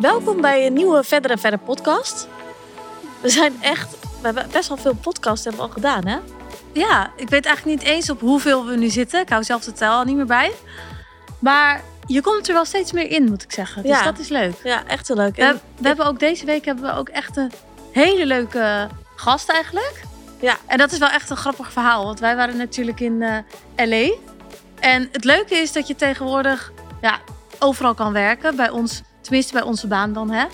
Welkom bij een nieuwe Verder en Verder podcast. We zijn echt, we hebben best wel veel podcasts hebben we al gedaan, hè? Ja, ik weet eigenlijk niet eens op hoeveel we nu zitten. Ik hou zelf de tel al niet meer bij. Maar je komt er wel steeds meer in, moet ik zeggen. Dus Ja. dat is leuk. Ja, echt heel leuk. We, En- we hebben ook deze week hebben we ook echt een hele leuke gast eigenlijk. Ja. En dat is wel echt een grappig verhaal. Want wij waren natuurlijk in eh, LA. En het leuke is dat je tegenwoordig ja, overal kan werken. Bij ons, tenminste bij onze baan dan, hè.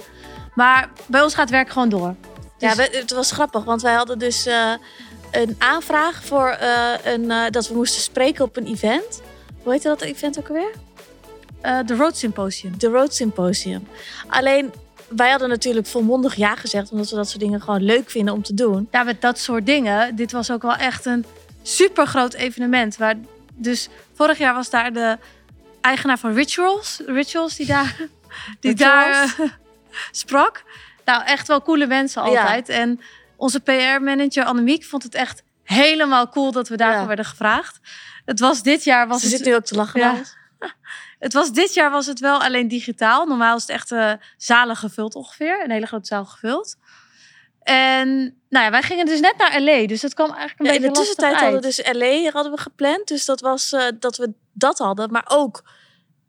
Maar bij ons gaat werk gewoon door. ja, Dus- we- het was grappig, want wij hadden dus eh, een aanvraag voor eh, een, eh, dat we moesten spreken op een event. Hoe heette dat event ook alweer? De Road Symposium. De Road Symposium. Alleen, wij hadden natuurlijk volmondig ja gezegd, omdat we dat soort dingen gewoon leuk vinden om te doen. ja, met dat soort dingen. Dit was ook wel echt een super groot evenement. Waar dus vorig jaar was daar de eigenaar van Rituals, Rituals die daar, die daar eh, sprak. Nou, echt wel coole mensen Ja. altijd. En onze PR-manager Annemiek vond het echt helemaal cool dat we daarvoor Ja. werden gevraagd. Het was dit jaar was Ze het, zit nu ook te lachen. Ja. het was dit jaar was het wel alleen digitaal. Normaal is het echt eh, zalen gevuld ongeveer, een hele grote zaal gevuld. En nou ja, wij gingen dus net naar LA, dus dat kwam eigenlijk een Ja, in beetje de tussentijd hadden we dus LA hadden we gepland. Dus dat was eh, dat we dat hadden, maar ook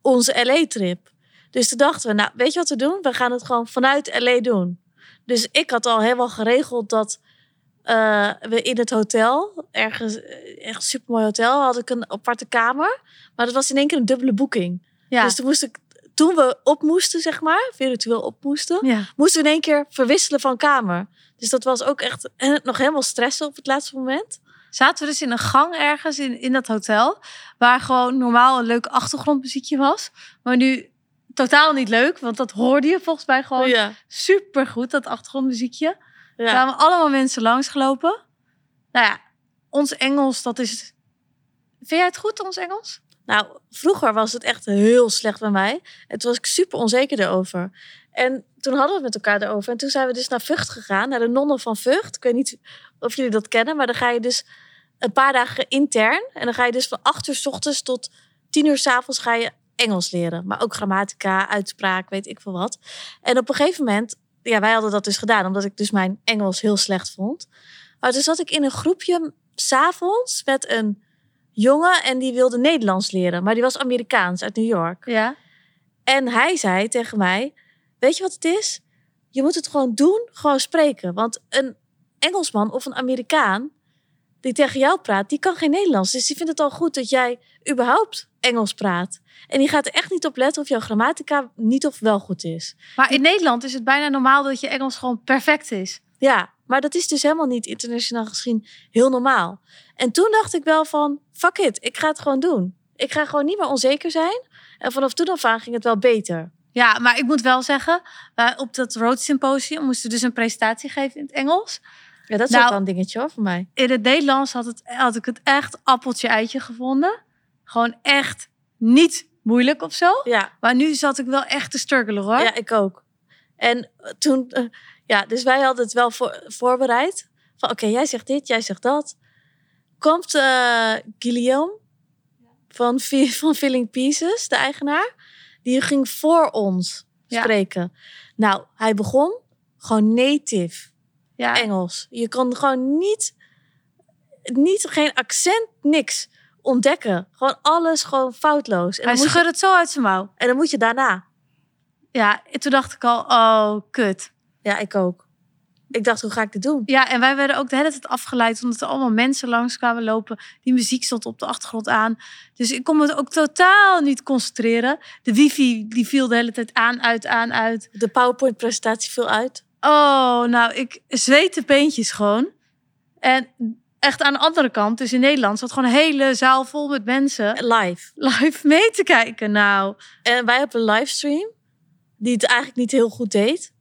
onze LA-trip. Dus toen dachten we, nou, weet je wat we doen? We gaan het gewoon vanuit LA doen. Dus ik had al helemaal geregeld dat eh, we in het hotel, ergens, eh, echt een supermooi hotel, had ik een aparte kamer. Maar dat was in één keer een dubbele boeking. Ja, Dus toen moest ik, toen we op moesten, zeg maar, virtueel op moesten, ja. moesten we in één keer verwisselen van kamer. Dus dat was ook echt nog helemaal stressen op het laatste moment. zaten we dus in een gang ergens in, in dat hotel. Waar gewoon normaal een leuk achtergrondmuziekje was. Maar nu totaal niet leuk, want dat hoorde je volgens mij gewoon ja. super goed, dat achtergrondmuziekje. Er Ja. kwamen allemaal mensen langsgelopen. Nou ja, ons Engels, dat is... Vind jij het goed, ons Engels? Nou, vroeger was het echt heel slecht bij mij. En toen was ik super onzeker erover. En toen hadden we het met elkaar erover. En toen zijn we dus naar Vught gegaan, naar de nonnen van Vught. Ik weet niet of jullie dat kennen, maar dan ga je dus een paar dagen intern. En dan ga je dus van 8 uur s ochtends tot 10 uur s avonds ga je Engels leren. Maar ook grammatica, uitspraak, weet ik veel wat. En op een gegeven moment, ja, wij hadden dat dus gedaan, omdat ik dus mijn Engels heel slecht vond. Maar toen zat ik in een groepje s'avonds met een jongen en die wilde Nederlands leren. Maar die was Amerikaans uit New York. Ja. En hij zei tegen mij: Weet je wat het is? Je moet het gewoon doen, gewoon spreken. Want een Engelsman of een Amerikaan die tegen jou praat, die kan geen Nederlands. Dus die vindt het al goed dat jij überhaupt Engels praat. En die gaat er echt niet op letten of jouw grammatica niet of wel goed is. Maar in Nederland is het bijna normaal dat je Engels gewoon perfect is. Ja, maar dat is dus helemaal niet internationaal gezien heel normaal. En toen dacht ik wel van, fuck it, ik ga het gewoon doen. Ik ga gewoon niet meer onzeker zijn. En vanaf toen af aan ging het wel beter. Ja, maar ik moet wel zeggen, wij op dat Road Symposium moesten we dus een presentatie geven in het Engels. Ja, dat is Nou- ook wel een dingetje hoor, voor mij. In het Nederlands had, het, had ik het echt appeltje-eitje gevonden. Gewoon echt niet moeilijk of zo. Ja, Maar nu zat ik wel echt te struggelen hoor. ja ik ook. En eh, toen, eh, ja, dus wij hadden het wel voor, voorbereid. Van oké, jij zegt dit, jij zegt dat. Komt eh Guillaume van, van Filling Pieces, de eigenaar. Die ging voor ons Ja. spreken. Nou, hij begon gewoon native Ja. Engels. Je kon gewoon niet, niet geen accent, niks ontdekken. Gewoon alles gewoon foutloos. En Hij dan, je, schudde het zo uit zijn mouw. en dan moet je daarna. Ja, en toen dacht ik al, oh, kut. Ja, ik ook. Ik dacht, hoe ga ik dit doen? Ja, en wij werden ook de hele tijd afgeleid omdat er allemaal mensen langs kwamen lopen. Die muziek stond op de achtergrond aan. Dus ik kon me ook totaal niet concentreren. De wifi die viel de hele tijd aan, uit, aan, uit. De PowerPoint-presentatie viel uit. Oh, nou, ik zweette peentjes gewoon. En echt aan de andere kant, dus in Nederland, zat gewoon een hele zaal vol met mensen Live. live mee te kijken. Nou, En wij hebben een livestream. Die het eigenlijk niet heel goed deed.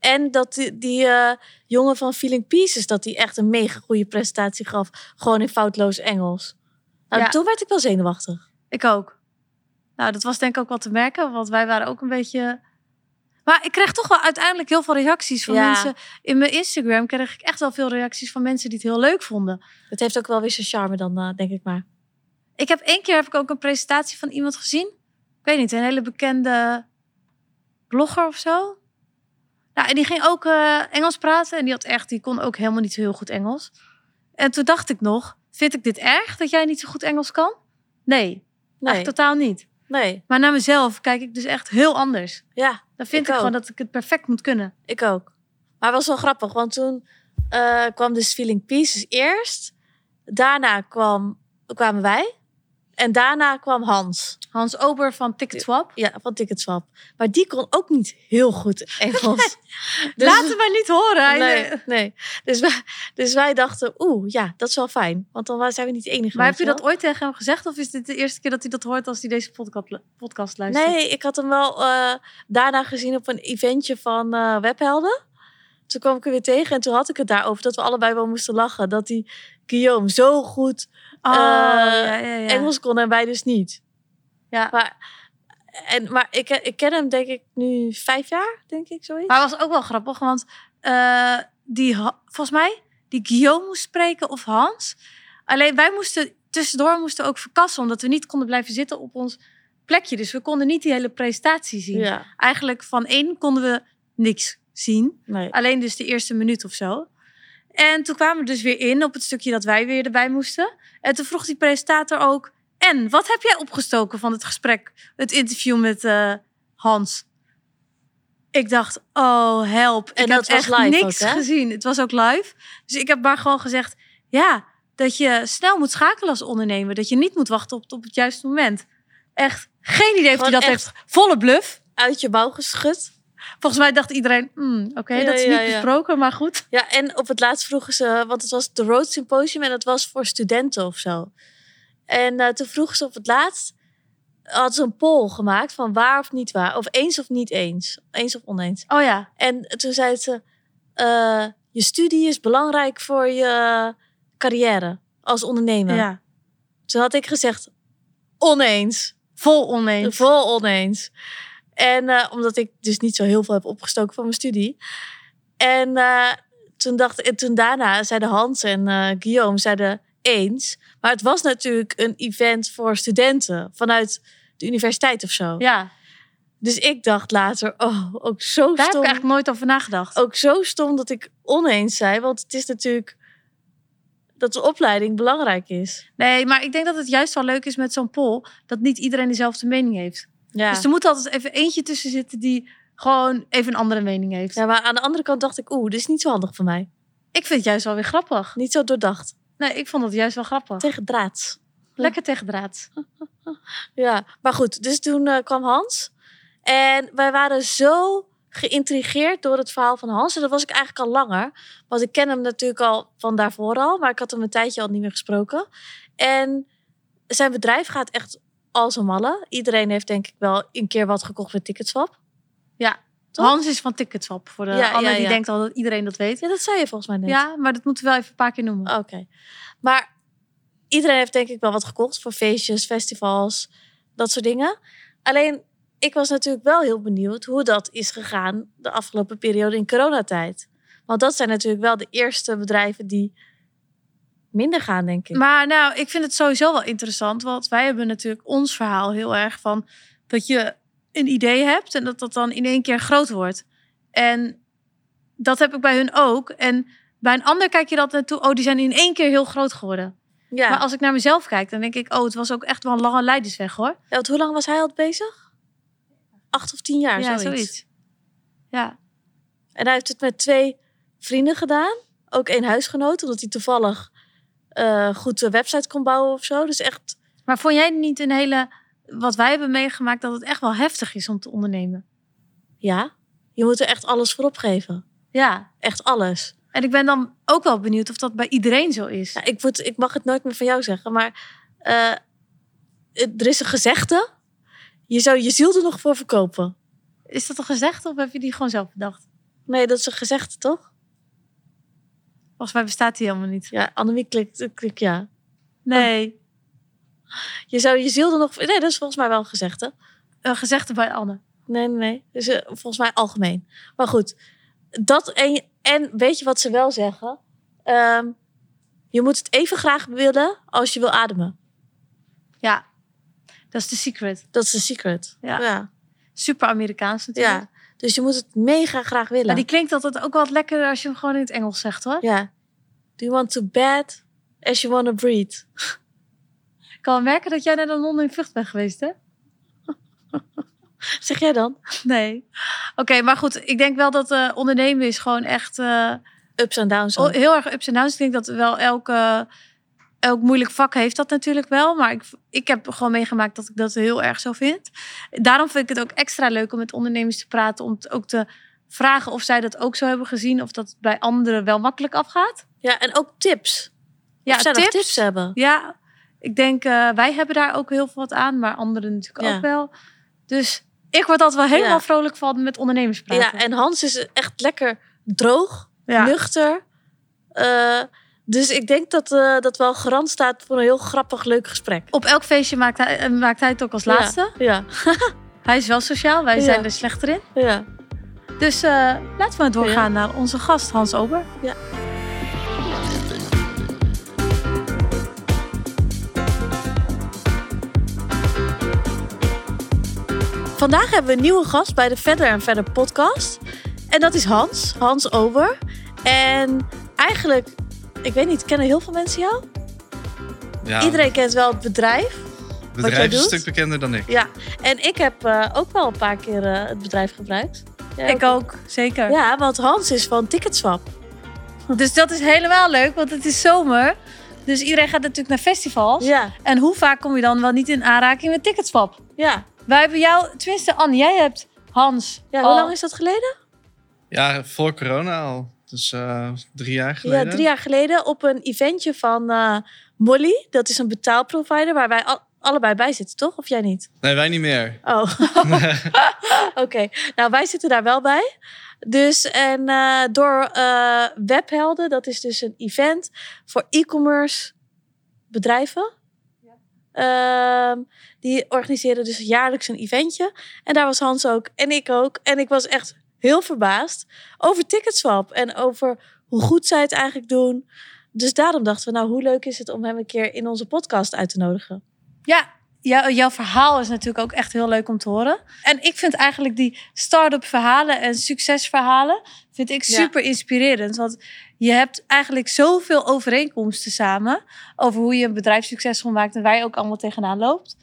En dat die, die eh, jongen van Feeling Pieces, dat die echt een mega goede presentatie gaf. Gewoon in foutloos Engels. Nou, Ja. toen werd ik wel zenuwachtig. ik ook. Nou, dat was denk ik ook wel te merken, want wij waren ook een beetje... Maar ik kreeg toch wel uiteindelijk heel veel reacties van Ja. mensen. In mijn Instagram kreeg ik echt wel veel reacties van mensen die het heel leuk vonden. Het heeft ook wel weer zijn charme dan, eh, denk ik maar. Ik heb één keer heb ik ook een presentatie van iemand gezien. Ik weet niet, een hele bekende blogger of zo. Nou, en die ging ook eh, Engels praten. En die, had echt, die kon ook helemaal niet zo heel goed Engels. En toen dacht ik nog, vind ik dit erg dat jij niet zo goed Engels kan? Nee, Nee, echt totaal niet. Nee. Maar naar mezelf kijk ik dus echt heel anders. Ja, Dan vind Ik gewoon dat ik het perfect moet kunnen. ik ook. Maar het was wel grappig, want toen eh, kwam dus Feeling Peace dus eerst. Daarna kwam, kwamen wij. En daarna kwam Hans. Hans Ober van Ticketswap. Ja, van Ticketswap. Maar die kon ook niet heel goed Engels. Dus- het maar niet horen. Nee, nee. Dus wij, dus wij dachten, oeh, ja, dat is wel fijn. Want dan zijn we niet de enige. Maar heb je dat ooit tegen hem gezegd? Of is dit de eerste keer dat hij dat hoort als hij deze podcast, podcast luistert? Nee, ik had hem wel eh, daarna gezien op een eventje van eh, Webhelden. Toen kwam ik er weer tegen en toen had ik het daarover dat we allebei wel moesten lachen. Dat die Guillaume zo goed Oh, Eh, ja, ja, ja. Engels kon en wij dus niet. Ja. Maar, en, maar ik, ik ken hem denk ik nu vijf jaar, denk ik, zoiets. Maar het was ook wel grappig, want eh, die, volgens mij, die Guillaume moest spreken of Hans. Alleen wij moesten tussendoor moesten ook verkassen, omdat we niet konden blijven zitten op ons plekje. Dus we konden niet die hele presentatie zien. ja, Eigenlijk van één konden we niks zien. nee. Alleen dus de eerste minuut of zo. En toen kwamen we dus weer in op het stukje dat wij weer erbij moesten. En toen vroeg die presentator ook... En, wat heb jij opgestoken van het gesprek, het interview met eh, Hans? Ik dacht, oh help. En ik dat was echt live niks ook, gezien. Het was ook live. Dus ik heb maar gewoon gezegd, ja, dat je snel moet schakelen als ondernemer. Dat je niet moet wachten op, op het juiste moment. Echt geen idee of hij dat echt- heeft. Volle bluff. Uit je mouw geschud. Volgens mij dacht iedereen, hmm, oké, Ja, dat is niet besproken, maar goed. Ja, en op het laatst vroegen ze, want het was de Road Symposium en dat was voor studenten of zo. En eh, toen vroegen ze op het laatst, hadden ze een poll gemaakt van waar of niet waar, of eens of niet eens, eens of oneens. Oh ja, En toen zei ze, eh, je studie is belangrijk voor je carrière als ondernemer. ja. Toen had ik gezegd, oneens. Vol oneens. Vol oneens. En eh, omdat ik dus niet zo heel veel heb opgestoken van mijn studie. En eh, toen dacht en toen daarna zeiden Hans en eh, Guillaume zeiden eens. Maar het was natuurlijk een event voor studenten vanuit de universiteit of zo. Ja, Dus ik dacht later, oh, ook zo daar heb ik stom. eigenlijk nooit over nagedacht. Ook zo stom dat ik oneens zei. Want het is natuurlijk dat de opleiding belangrijk is. Nee, maar ik denk dat het juist wel leuk is met zo'n poll dat niet iedereen dezelfde mening heeft. Ja. Dus er moet altijd even eentje tussen zitten die gewoon even een andere mening heeft. ja, maar aan de andere kant dacht ik, oeh, dit is niet zo handig voor mij. Ik vind het juist wel weer grappig. Niet zo doordacht. Nee, ik vond het juist wel grappig. Tegen draad. Lekker tegen draad. Ja, maar goed. Dus toen eh, kwam Hans. En wij waren zo geïntrigeerd door het verhaal van Hans. En dat was ik eigenlijk al langer. Want ik ken hem natuurlijk al van daarvoor al. Maar ik had hem een tijdje al niet meer gesproken. En zijn bedrijf gaat echt als een malle. Iedereen heeft denk ik wel een keer wat gekocht bij Ticketswap. Ja, Toch? Hans is van Ticketswap. Voor de Ja, Anne ja, die ja. denkt al dat iedereen dat weet. Ja, dat zei je volgens mij net. Ja, maar dat moeten we wel even een paar keer noemen. Oké. Maar iedereen heeft denk ik wel wat gekocht voor feestjes, festivals, dat soort dingen. Alleen, ik was natuurlijk wel heel benieuwd hoe dat is gegaan de afgelopen periode in coronatijd. Want dat zijn natuurlijk wel de eerste bedrijven die minder gaan, denk ik. Maar nou, ik vind het sowieso wel interessant. Want wij hebben natuurlijk ons verhaal heel erg van dat je een idee hebt en dat dat dan in één keer groot wordt. En dat heb ik bij hun ook. En bij een ander kijk je dat naartoe, oh, die zijn in één keer heel groot geworden. ja. Maar als ik naar mezelf kijk, dan denk ik, oh, het was ook echt wel een lange leidersweg hoor. Ja, want hoe lang was hij al bezig? Acht of tien jaar, ja, zoiets. Ja, En hij heeft het met twee vrienden gedaan. Ook één huisgenoot, omdat hij toevallig eh, goed de website kon bouwen of zo. Dus echt maar vond jij niet een hele, wat wij hebben meegemaakt, dat het echt wel heftig is om te ondernemen? Ja, je moet er echt alles voor opgeven. Ja, Echt alles. en ik ben dan ook wel benieuwd of dat bij iedereen zo is. Ja, ik, moet, ik mag het nooit meer van jou zeggen, maar eh, er is een gezegde. Je zou je ziel er nog voor verkopen. Is dat een gezegde of heb je die gewoon zelf bedacht? Nee, dat is een gezegde, toch? Volgens mij bestaat die helemaal niet. Ja, Annemie klikt, klikt ja. Nee, Je zou je ziel er nog... Nee, dat is volgens mij wel een gezegde. een gezegde bij Anne. Nee, nee, nee. Dus, volgens mij algemeen. Maar goed, dat en, en weet je wat ze wel zeggen? Ehm, je moet het even graag willen als je wil ademen. Ja, dat is de secret. Dat is de secret. Ja. ja. Super Amerikaans natuurlijk. Ja. Dus je moet het mega graag willen. Maar die klinkt altijd ook wel wat lekkerder als je hem gewoon in het Engels zegt, hoor. Ja. Do you want to bed as you want to breathe? Ik kan merken dat jij naar de non in Vught bent geweest, hè? Zeg jij dan? Nee. Oké, maar goed. Ik denk wel dat eh, ondernemen is gewoon echt eh, Ups en downs. oh, heel erg ups en downs. Ik denk dat wel elke, elk moeilijk vak heeft dat natuurlijk wel. Maar ik, ik heb gewoon meegemaakt dat ik dat heel erg zo vind. Daarom vind ik het ook extra leuk om met ondernemers te praten. Om ook te vragen of zij dat ook zo hebben gezien. Of dat het bij anderen wel makkelijk afgaat. Ja, en ook tips. Ja, of zij nog tips hebben. Ja, ik denk uh, wij hebben daar ook heel veel wat aan. Maar anderen natuurlijk Ja. ook wel. Dus ik word altijd wel helemaal Ja. vrolijk van met ondernemers praten. Ja, en Hans is echt lekker droog, Ja. nuchter. Eh, dus ik denk dat eh, dat wel garant staat voor een heel grappig, leuk gesprek. Op elk feestje maakt hij, eh, maakt hij het ook als laatste. Ja, Hij is wel sociaal, wij Ja. zijn er slechter in. ja. Dus eh, laten we doorgaan naar onze gast Hans Ober. Vandaag hebben we een nieuwe gast bij de Verder en Verder podcast. En dat is Hans, Hans Ober. En eigenlijk, ik weet niet, kennen heel veel mensen jou? Ja, Iedereen kent wel het bedrijf. het jij bedrijf is een stuk bekender dan ik. Ja, en ik heb eh, ook wel een paar keer eh, het bedrijf gebruikt. Jij Ik ook, zeker. Ja, want Hans is van Ticketswap. Dus dat is helemaal leuk, want het is zomer. Dus iedereen gaat natuurlijk naar festivals. Ja, En hoe vaak kom je dan wel niet in aanraking met ticketswap? ja. Wij hebben jou, tenminste Anne, jij hebt Hans. ja al- hoe lang is dat geleden? Ja, voor corona al. Dus eh, drie jaar geleden. Ja, drie jaar geleden op een eventje van eh, Molly. Dat is een betaalprovider waar wij al- allebei bij zitten, toch? Of jij niet? Nee, wij niet meer. Oh, oké. Nou, wij zitten daar wel bij. Dus en eh, door eh, Webhelden, dat is dus een event voor e-commerce bedrijven. Ehm, die organiseren dus jaarlijks een eventje. En daar was Hans ook en ik ook. En ik was echt heel verbaasd over Ticketswap en over hoe goed zij het eigenlijk doen. Dus daarom dachten we, nou, hoe leuk is het om hem een keer in onze podcast uit te nodigen? Ja, jou- jouw verhaal is natuurlijk ook echt heel leuk om te horen. En ik vind eigenlijk die start-up verhalen en succesverhalen vind ik Ja. super inspirerend. Want je hebt eigenlijk zoveel overeenkomsten samen over hoe je een bedrijf succesvol maakt en waar je ook allemaal tegenaan loopt.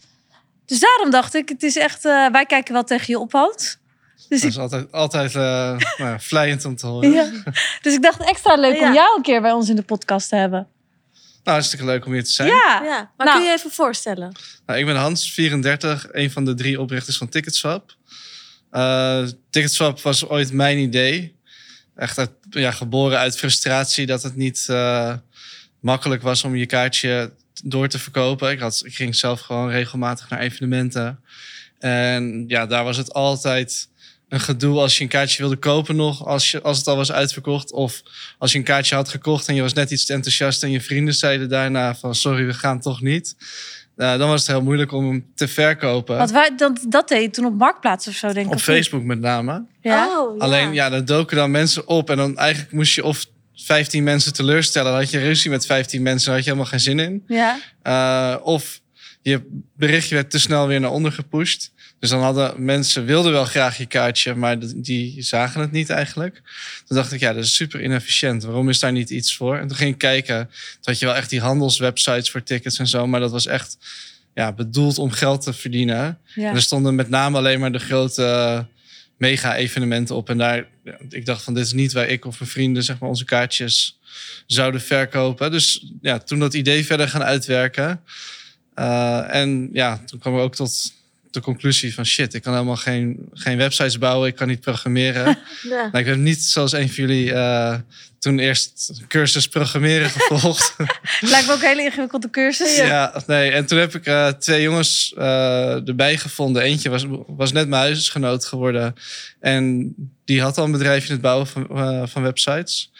Dus daarom dacht ik, het is echt, eh, wij kijken wel tegen je op, Hans. Dus Dat ik, is altijd, altijd eh, nou, vlijend om te horen. ja. dus ik dacht extra leuk Ja. om jou een keer bij ons in de podcast te hebben. Nou, hartstikke leuk om hier te zijn. Ja, Ja, maar Nou. kun je je even voorstellen? Nou, ik ben Hans, 34, een van de drie oprichters van Ticketswap. Eh Ticketswap was ooit mijn idee. Echt uit, ja, geboren uit frustratie dat het niet eh, makkelijk was om je kaartje door te verkopen. Ik, had, ik ging zelf gewoon regelmatig naar evenementen. En ja, daar was het altijd een gedoe als je een kaartje wilde kopen nog, als, je, als het al was uitverkocht. Of als je een kaartje had gekocht en je was net iets te enthousiast en je vrienden zeiden daarna van sorry, we gaan toch niet. Uh, dan was het heel moeilijk om hem te verkopen. want wij, dat, dat deed je toen op Marktplaats of zo, denk ik. Op niet? Facebook met name. Ja? Oh, ja. Alleen, ja, daar doken dan mensen op. En dan eigenlijk moest je of 15 mensen teleurstellen. Dan had je ruzie met 15 mensen. Daar had je helemaal geen zin in. Ja. Uh, of je berichtje werd te snel weer naar onder gepusht. Dus dan hadden mensen, wilden wel graag je kaartje, maar die zagen het niet eigenlijk. Toen dacht ik, ja, dat is super inefficiënt. Waarom is daar niet iets voor? En toen ging ik kijken. Toen had je wel echt die handelswebsites voor tickets en zo. Maar dat was echt ja, bedoeld om geld te verdienen. Ja. En er stonden met name alleen maar de grote uh, mega-evenementen op. En daar, ik dacht van, dit is niet waar ik of mijn vrienden zeg maar, onze kaartjes zouden verkopen. Dus ja, toen dat idee verder gaan uitwerken. Uh, en ja, toen kwam we ook tot de conclusie van shit, ik kan helemaal geen, geen websites bouwen, ik kan niet programmeren. Ja. Nou, ik heb niet zoals een van jullie uh, toen eerst een cursus programmeren gevolgd. Lijkt me ook een hele ingewikkelde cursus. Ja, ja nee. En toen heb ik uh, twee jongens uh, erbij gevonden. Eentje was, was net mijn huisgenoot geworden. En die had al een bedrijf in het bouwen van, uh, van websites.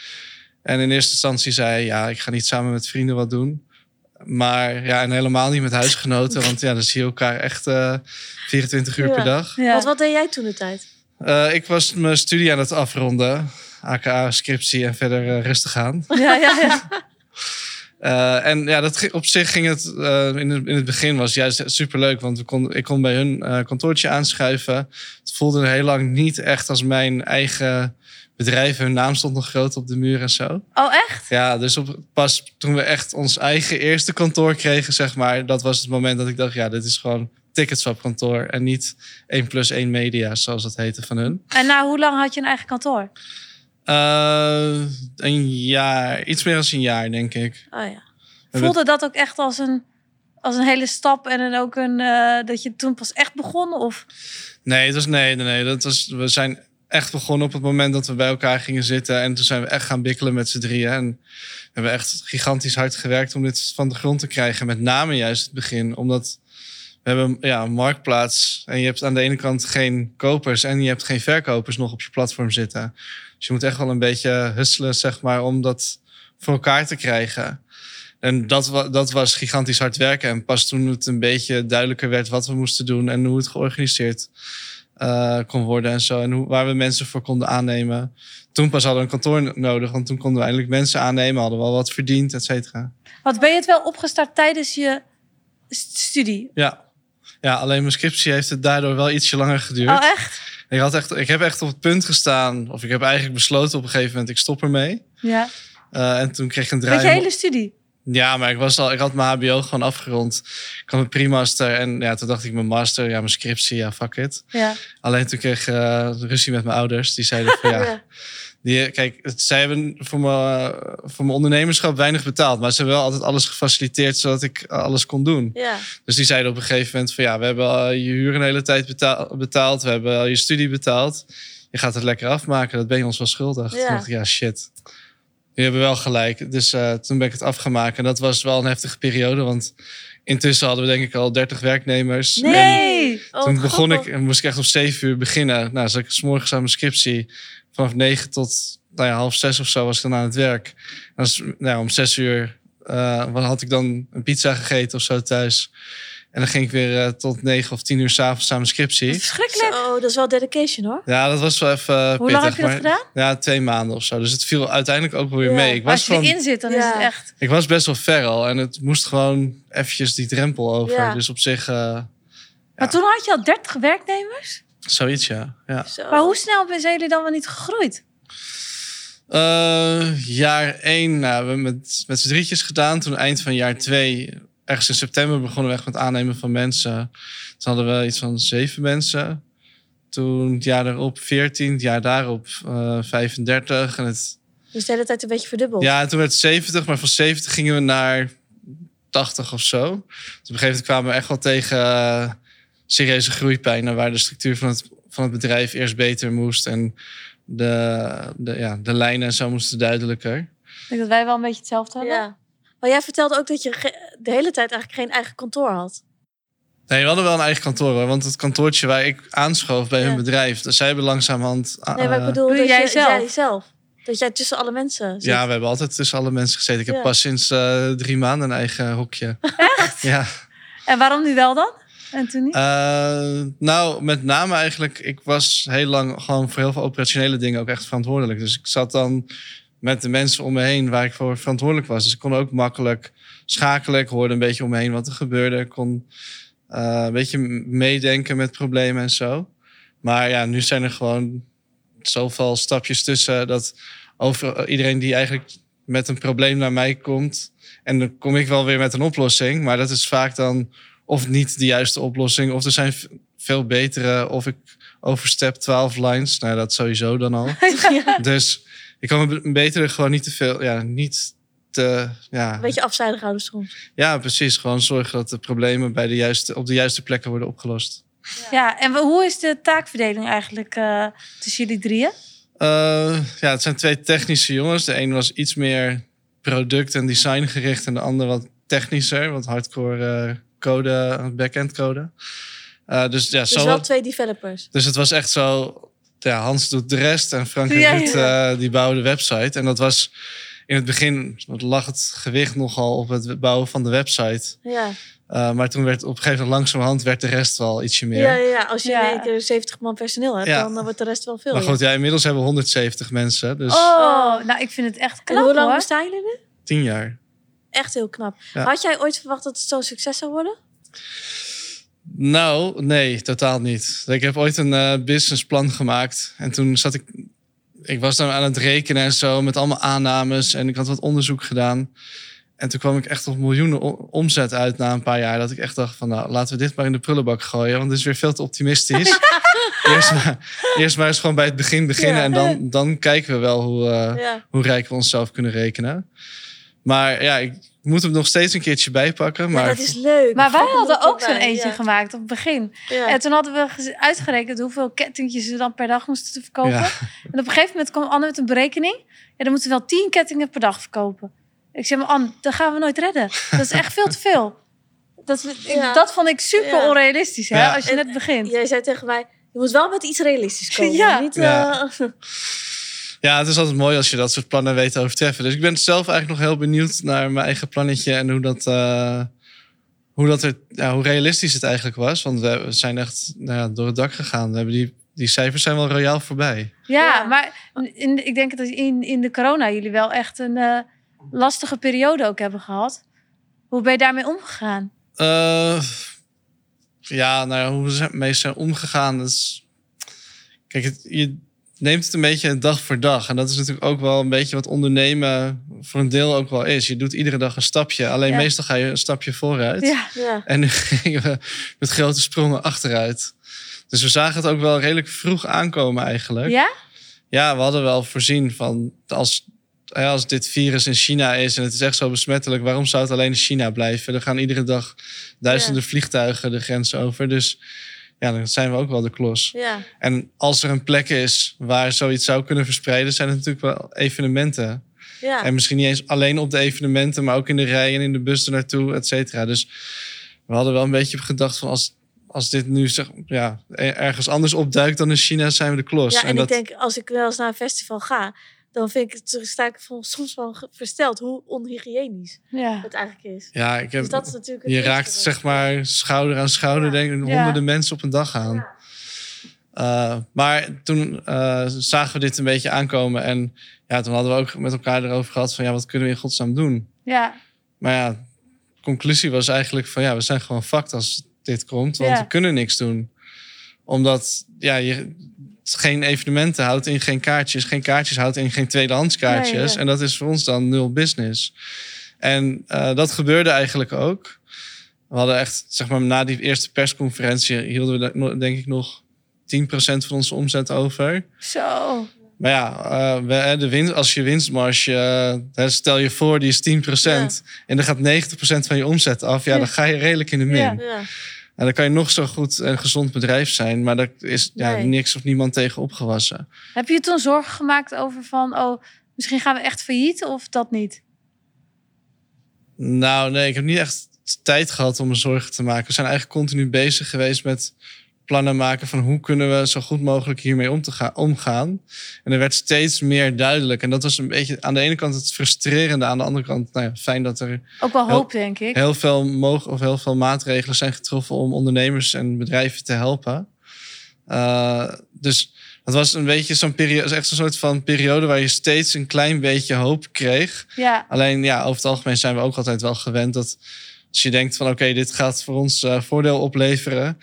En in eerste instantie zei hij, ja, ik ga niet samen met vrienden wat doen. Maar ja, en helemaal niet met huisgenoten. Want ja, dan zie je elkaar echt uh, 24 uur Ja. per dag. Ja. Wat, wat deed jij toen de tijd? Uh, ik was mijn studie aan het afronden. AKA, scriptie en verder uh, rustig aan. Ja, ja, ja. Eh, en ja, dat, op zich ging het eh, in, het in het begin was juist superleuk. Want we kon, ik kon bij hun eh, kantoortje aanschuiven. Het voelde heel lang niet echt als mijn eigen bedrijf. Hun naam stond nog groot op de muur en zo. Oh, echt? Ja, dus op, pas toen we echt ons eigen eerste kantoor kregen, zeg maar, dat was het moment dat ik dacht, ja, dit is gewoon Ticketswap kantoor en niet 1 plus 1 media, zoals dat heette van hun. En na hoe lang had je een eigen kantoor? Eh, een jaar, iets meer dan een jaar, denk ik. Oh ja. We Voelde dat ook echt als een, als een hele stap en dan ook een, eh, dat je toen pas echt begon? Of? Nee, het was, nee, nee, nee. Dat was, we zijn echt begonnen op het moment dat we bij elkaar gingen zitten. En toen zijn we echt gaan bikkelen met z'n drieën. En we hebben echt gigantisch hard gewerkt om dit van de grond te krijgen. Met name juist het begin. Omdat we hebben ja, een marktplaats. En je hebt aan de ene kant geen kopers en je hebt geen verkopers nog op je platform zitten. Dus je moet echt wel een beetje hustelen, zeg maar, om dat voor elkaar te krijgen. En dat, dat was gigantisch hard werken. En pas toen het een beetje duidelijker werd wat we moesten doen en hoe het georganiseerd eh, kon worden en zo. En hoe, waar we mensen voor konden aannemen. Toen pas hadden we een kantoor no- nodig, want toen konden we eindelijk mensen aannemen, hadden we al wat verdiend, et cetera. Wat ben je het wel opgestart tijdens je st- studie? Ja. ja, alleen mijn scriptie heeft het daardoor wel ietsje langer geduurd. Oh, echt? ik, had echt, ik heb echt op het punt gestaan, of ik heb eigenlijk besloten op een gegeven moment, ik stop ermee. Ja. Eh, en toen kreeg ik een Met draai. je hele studie? Ja, maar ik, was al, ik had mijn HBO gewoon afgerond. Ik had mijn pre-master en ja, toen dacht ik mijn master, ja, mijn scriptie, ja, fuck it. Ja. Alleen toen kreeg ik eh, ruzie met mijn ouders. Die zeiden van ja, Ja. die, kijk, het- zij hebben voor mijn, voor mijn ondernemerschap weinig betaald. Maar ze hebben wel altijd alles gefaciliteerd zodat ik alles kon doen. Ja. Dus die zeiden op een gegeven moment van ja, we hebben je huur een hele tijd betaal- betaald. We hebben al je studie betaald. Je gaat het lekker afmaken. Dat ben je ons wel schuldig. Toen dacht ik, ja, shit. Die hebben wel gelijk. Dus eh, toen ben ik het afgemaakt. En dat was wel een heftige periode. Want intussen hadden we denk ik al 30 werknemers. Nee! Oh, toen begon ik, en moest ik echt om 7 uur beginnen. Nou, zat ik 's morgens aan mijn scriptie. Vanaf 9 tot nou ja, half 6 of zo was ik dan aan het werk. En is- nou, om 6 uur eh, had ik dan een pizza gegeten of zo thuis. En dan ging ik weer eh, tot 9 of 10 uur s'avonds aan mijn scriptie. Verschrikkelijk. Zo, dat is wel dedication hoor. Ja, dat was wel even eh, Hoe lang heb je dat maar- gedaan? Ja, twee maanden of zo. Dus het viel uiteindelijk ook wel weer Ja. mee. Ik Als was, je gewoon, erin zit, dan is het echt... ik was best wel ver al. En het moest gewoon eventjes die drempel over. Ja. Dus op zich, eh, Maar toen had je al 30 werknemers? zoiets ja. ja. Zo. Maar hoe snel zijn jullie dan wel niet gegroeid? Eh, jaar één, nou, we hebben met, met z'n drietjes gedaan. Toen eind van jaar twee, ergens in september, begonnen we echt met aannemen van mensen. Toen hadden we iets van zeven mensen. Toen het jaar daarop 14, het jaar daarop eh 35. En het, Dus de hele tijd een beetje verdubbeld. ja, en toen werd het 70, maar van 70 gingen we naar 80 of zo. Dus op een gegeven moment kwamen we echt wel tegen eh, serieuze groeipijnen... waar de structuur van het, van het bedrijf eerst beter moest... en de, de, ja, de lijnen en zo moesten duidelijker. Ik denk dat wij wel een beetje hetzelfde hebben. Ja. Maar jij vertelde ook dat je de hele tijd eigenlijk geen eigen kantoor had. Nee, we hadden wel een eigen kantoor, hoor, want het kantoortje waar ik aanschoof bij hun bedrijf, dus zij hebben langzamerhand. Nee, maar ik eh, bedoel Doe dat jij je, zelf? jij zelf. Dat jij tussen alle mensen zit. ja, we hebben altijd tussen alle mensen gezeten. Ik heb Ja. pas sinds eh, drie maanden een eigen hokje. Echt? Ja. En waarom nu wel dan? En toen niet? Eh, nou, met name eigenlijk, ik was heel lang gewoon voor heel veel operationele dingen ook echt verantwoordelijk. Dus ik zat dan met de mensen om me heen waar ik voor verantwoordelijk was. Dus ik kon ook makkelijk schakelen. Ik hoorde een beetje om me heen wat er gebeurde. Ik kon eh, een beetje meedenken met problemen en zo. Maar ja, nu zijn er gewoon zoveel stapjes tussen dat over iedereen die eigenlijk met een probleem naar mij komt. En dan kom ik wel weer met een oplossing. Maar dat is vaak dan of niet de juiste oplossing. Of er zijn veel betere. Of ik overstep 12 lines. Nou, dat sowieso dan al. Dus ik kan me b- beter gewoon niet te veel. Ja, niet te. Ja, Een beetje afzijdig houden soms. ja, precies. Gewoon zorgen dat de problemen bij de juiste, op de juiste plekken worden opgelost. Ja, en hoe is de taakverdeling eigenlijk eh, tussen jullie drieën? Eh, ja, het zijn twee technische jongens. De een was iets meer product- en designgericht. En de ander wat technischer. Wat hardcore eh, code, backend code. Eh, dus ja, Dus zo. wel twee developers. Dus het was echt zo. Ja, Hans doet de rest en Frank en Ja, Ruud ja. eh, die bouwen de website. En dat was in het begin lag het gewicht nogal op het bouwen van de website. Ja. Eh, maar toen werd op een gegeven moment langzamerhand werd de rest wel ietsje meer. Ja, ja, ja. Als je Ja. in één keer 70 man personeel hebt, Ja. dan, dan wordt de rest wel veel. Maar goed, ja, inmiddels hebben we 170 mensen. Dus Oh, nou, ik vind het echt en knap hoe lang hoor. bestaan jullie nu? tien jaar. echt heel knap. Ja. Had jij ooit verwacht dat het zo'n succes zou worden? Nou, nee, totaal niet. Ik heb ooit een eh, businessplan gemaakt. En toen zat ik... Ik was dan aan het rekenen en zo met allemaal aannames. En ik had wat onderzoek gedaan. En toen kwam ik echt op miljoenen omzet uit na een paar jaar. Dat ik echt dacht van, nou, laten we dit maar in de prullenbak gooien. Want het is weer veel te optimistisch. eerst, maar, eerst maar eens gewoon bij het begin beginnen. Ja. En dan, dan kijken we wel hoe, eh, Ja. hoe rijk we onszelf kunnen rekenen. Maar ja, ik moet hem nog steeds een keertje bijpakken. Maar Maar dat is leuk. Maar wij hadden ook zo'n eentje ja. gemaakt op het begin. Ja. En toen hadden we uitgerekend hoeveel kettingjes ze dan per dag moesten verkopen. Ja. En op een gegeven moment kwam Anne met een berekening. Ja, dan moeten we wel tien kettingen per dag verkopen. Ik zeg maar, Anne, dat gaan we nooit redden. Dat is echt veel te veel. Dat, ik- Ja. dat vond ik super Ja. onrealistisch, hè, Ja. als je En- net begint. Jij zei tegen mij, je moet wel met iets realistisch komen. Ja. Niet, Ja. Ja, het is altijd mooi als je dat soort plannen weet te overtreffen. Dus ik ben zelf eigenlijk nog heel benieuwd naar mijn eigen plannetje en hoe dat, eh, hoe, dat er, ja, hoe realistisch het eigenlijk was. Want we, zijn echt nou ja, door het dak gegaan. We hebben die, die cijfers zijn wel royaal voorbij. Ja, Ja. maar in, ik denk dat in, in de corona jullie wel echt een eh, lastige periode ook hebben gehad. Hoe ben je daarmee omgegaan? Eh, ja, nou ja, hoe we zijn- mee zijn omgegaan. Dat is, kijk, het, je neemt het een beetje dag voor dag. En dat is natuurlijk ook wel een beetje wat ondernemen voor een deel ook wel is. Je doet iedere dag een stapje. Alleen Ja. meestal ga je een stapje vooruit. Ja, ja. En nu gingen we met grote sprongen achteruit. Dus we zagen het ook wel redelijk vroeg aankomen eigenlijk. ja? Ja, we hadden wel voorzien van als, ja, als dit virus in China is en het is echt zo besmettelijk, waarom zou het alleen in China blijven? Er gaan iedere dag duizenden vliegtuigen de grens over. Dus ja, dan zijn we ook wel de klos. ja. En als er een plek is waar zoiets zou kunnen verspreiden, zijn het natuurlijk wel evenementen. ja. En misschien niet eens alleen op de evenementen, maar ook in de rij en in de bus ernaartoe, et cetera. Dus we hadden wel een beetje gedacht van als, als dit nu zeg, ja, er- ergens anders opduikt dan in China, zijn we de klos. Ja, en, dat, ik denk, als ik wel eens naar een festival ga, dan vind ik het, sta ik van- soms wel versteld hoe onhygiënisch Ja. het eigenlijk is. ja, ik heb, Dus dat is natuurlijk het je raakt wat- zeg maar schouder aan schouder, Ja. denk ik, Ja. honderden mensen op een dag aan. Ja. Uh, maar toen uh, zagen we dit een beetje aankomen. En ja, toen hadden we ook met elkaar erover gehad van ja, wat kunnen we in godsnaam doen? Ja. Maar ja, de conclusie was eigenlijk van ja, we zijn gewoon fucked als dit komt. Want Ja. we kunnen niks doen. Omdat ja, je geen evenementen houdt in geen kaartjes. Geen kaartjes houdt in geen tweedehands kaartjes. Nee, ja. En dat is voor ons dan nul business. En uh, dat gebeurde eigenlijk ook. We hadden echt, zeg maar, na die eerste persconferentie hielden we de- denk ik nog 10% van onze omzet over. Zo. Maar ja, uh, hè, de winst, als je winstmarge, uh, stel je voor, die is 10%. En dan gaat 90% van je omzet af. Ja, dan ga je redelijk in de min. Ja. En dan kan je nog zo goed en gezond bedrijf zijn. Maar daar is ja, Nee. niks of niemand tegen opgewassen. Heb je je toen zorgen gemaakt over van, oh, misschien gaan we echt failliet of dat niet? Nou, nee, ik heb niet echt tijd gehad om me zorgen te maken. We zijn eigenlijk continu bezig geweest met plannen maken van hoe kunnen we zo goed mogelijk hiermee om te gaan, omgaan. En er werd steeds meer duidelijk. En dat was een beetje aan de ene kant het frustrerende, aan de andere kant nou ja, fijn dat er Ook wel Heel- hoop, denk ik. heel veel, mogen, of heel veel maatregelen zijn getroffen om ondernemers en bedrijven te helpen. Uh, dus dat was een beetje zo'n periode, echt een soort van periode waar je steeds een klein beetje hoop kreeg. Ja, Alleen ja, over het algemeen zijn we ook altijd wel gewend dat als je denkt van oké, dit gaat voor ons uh, voordeel opleveren.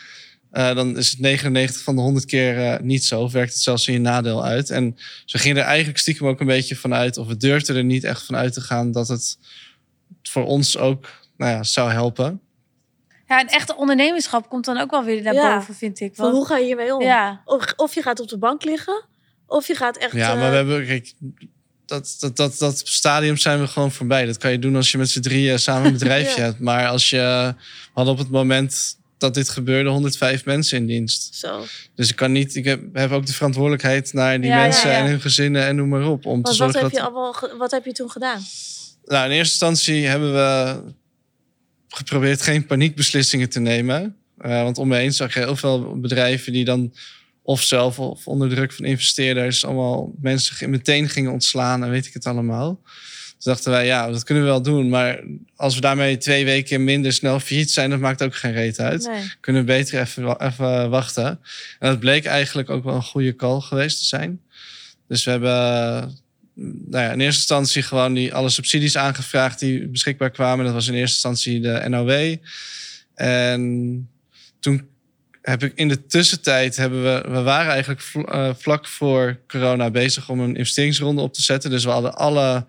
Uh, dan is het 99 van de 100 keer uh, niet zo. Of werkt het zelfs in je nadeel uit. En ze gingen er eigenlijk stiekem ook een beetje van uit. Of we durfden er niet echt van uit te gaan dat het voor ons ook nou ja, zou helpen. ja, en echte ondernemerschap komt dan ook wel weer naar Ja. boven, vind ik. Van Want- hoe ga je hiermee om? ja, Of, of je gaat op de bank liggen, of je gaat echt... Ja, eh, maar we hebben. Kijk, dat, dat, dat, dat stadium zijn we gewoon voorbij. Dat kan je doen als je met z'n drieën samen een bedrijfje Ja. hebt. Maar als je. We hadden op het moment dat dit gebeurde 105 mensen in dienst. Zo. Dus ik kan niet. Ik heb, heb ook de verantwoordelijkheid naar die Ja, mensen ja. en hun gezinnen en noem maar op. Om te wat zorgen heb, dat. je allemaal, wat heb je toen gedaan? Nou, in eerste instantie hebben we geprobeerd geen paniekbeslissingen te nemen. Uh, want om me heen zag je heel veel bedrijven die dan of zelf of onder druk van investeerders allemaal mensen meteen gingen ontslaan en weet ik het allemaal. Dus dachten wij, ja, dat kunnen we wel doen. Maar als we daarmee twee weken minder snel failliet zijn, dat maakt ook geen reet uit. Nee. Kunnen we beter even, even wachten. En dat bleek eigenlijk ook wel een goede call geweest te zijn. Dus we hebben, nou ja, in eerste instantie gewoon die, alle subsidies aangevraagd die beschikbaar kwamen. Dat was in eerste instantie de NOW. En toen heb ik in de tussentijd hebben we, we waren eigenlijk eh, vlak voor corona bezig om een investeringsronde op te zetten. Dus we hadden alle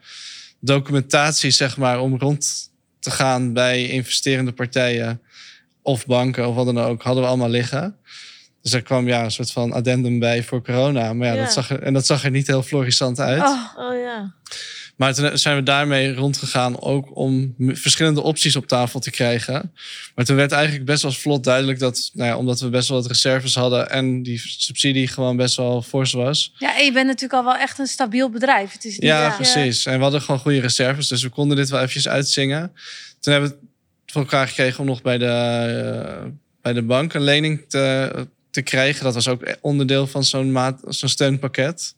documentatie, zeg maar, om rond te gaan bij investerende partijen of banken of wat dan ook, hadden we allemaal liggen. Dus er kwam ja, een soort van addendum bij voor corona. Maar ja, Ja. Dat zag er, en dat zag er niet heel florissant uit. Oh, Oh ja. Maar toen zijn we daarmee rondgegaan ook om verschillende opties op tafel te krijgen. Maar toen werd eigenlijk best wel vlot duidelijk dat, nou ja, omdat we best wel wat reserves hadden en die subsidie gewoon best wel fors was. ja, en je bent natuurlijk al wel echt een stabiel bedrijf. Het is niet Ja, precies. En we hadden gewoon goede reserves, dus we konden dit wel eventjes uitzingen. Toen hebben we het voor elkaar gekregen om nog bij de, eh, bij de bank een lening te, te krijgen. Dat was ook onderdeel van zo'n maat- zo'n steunpakket.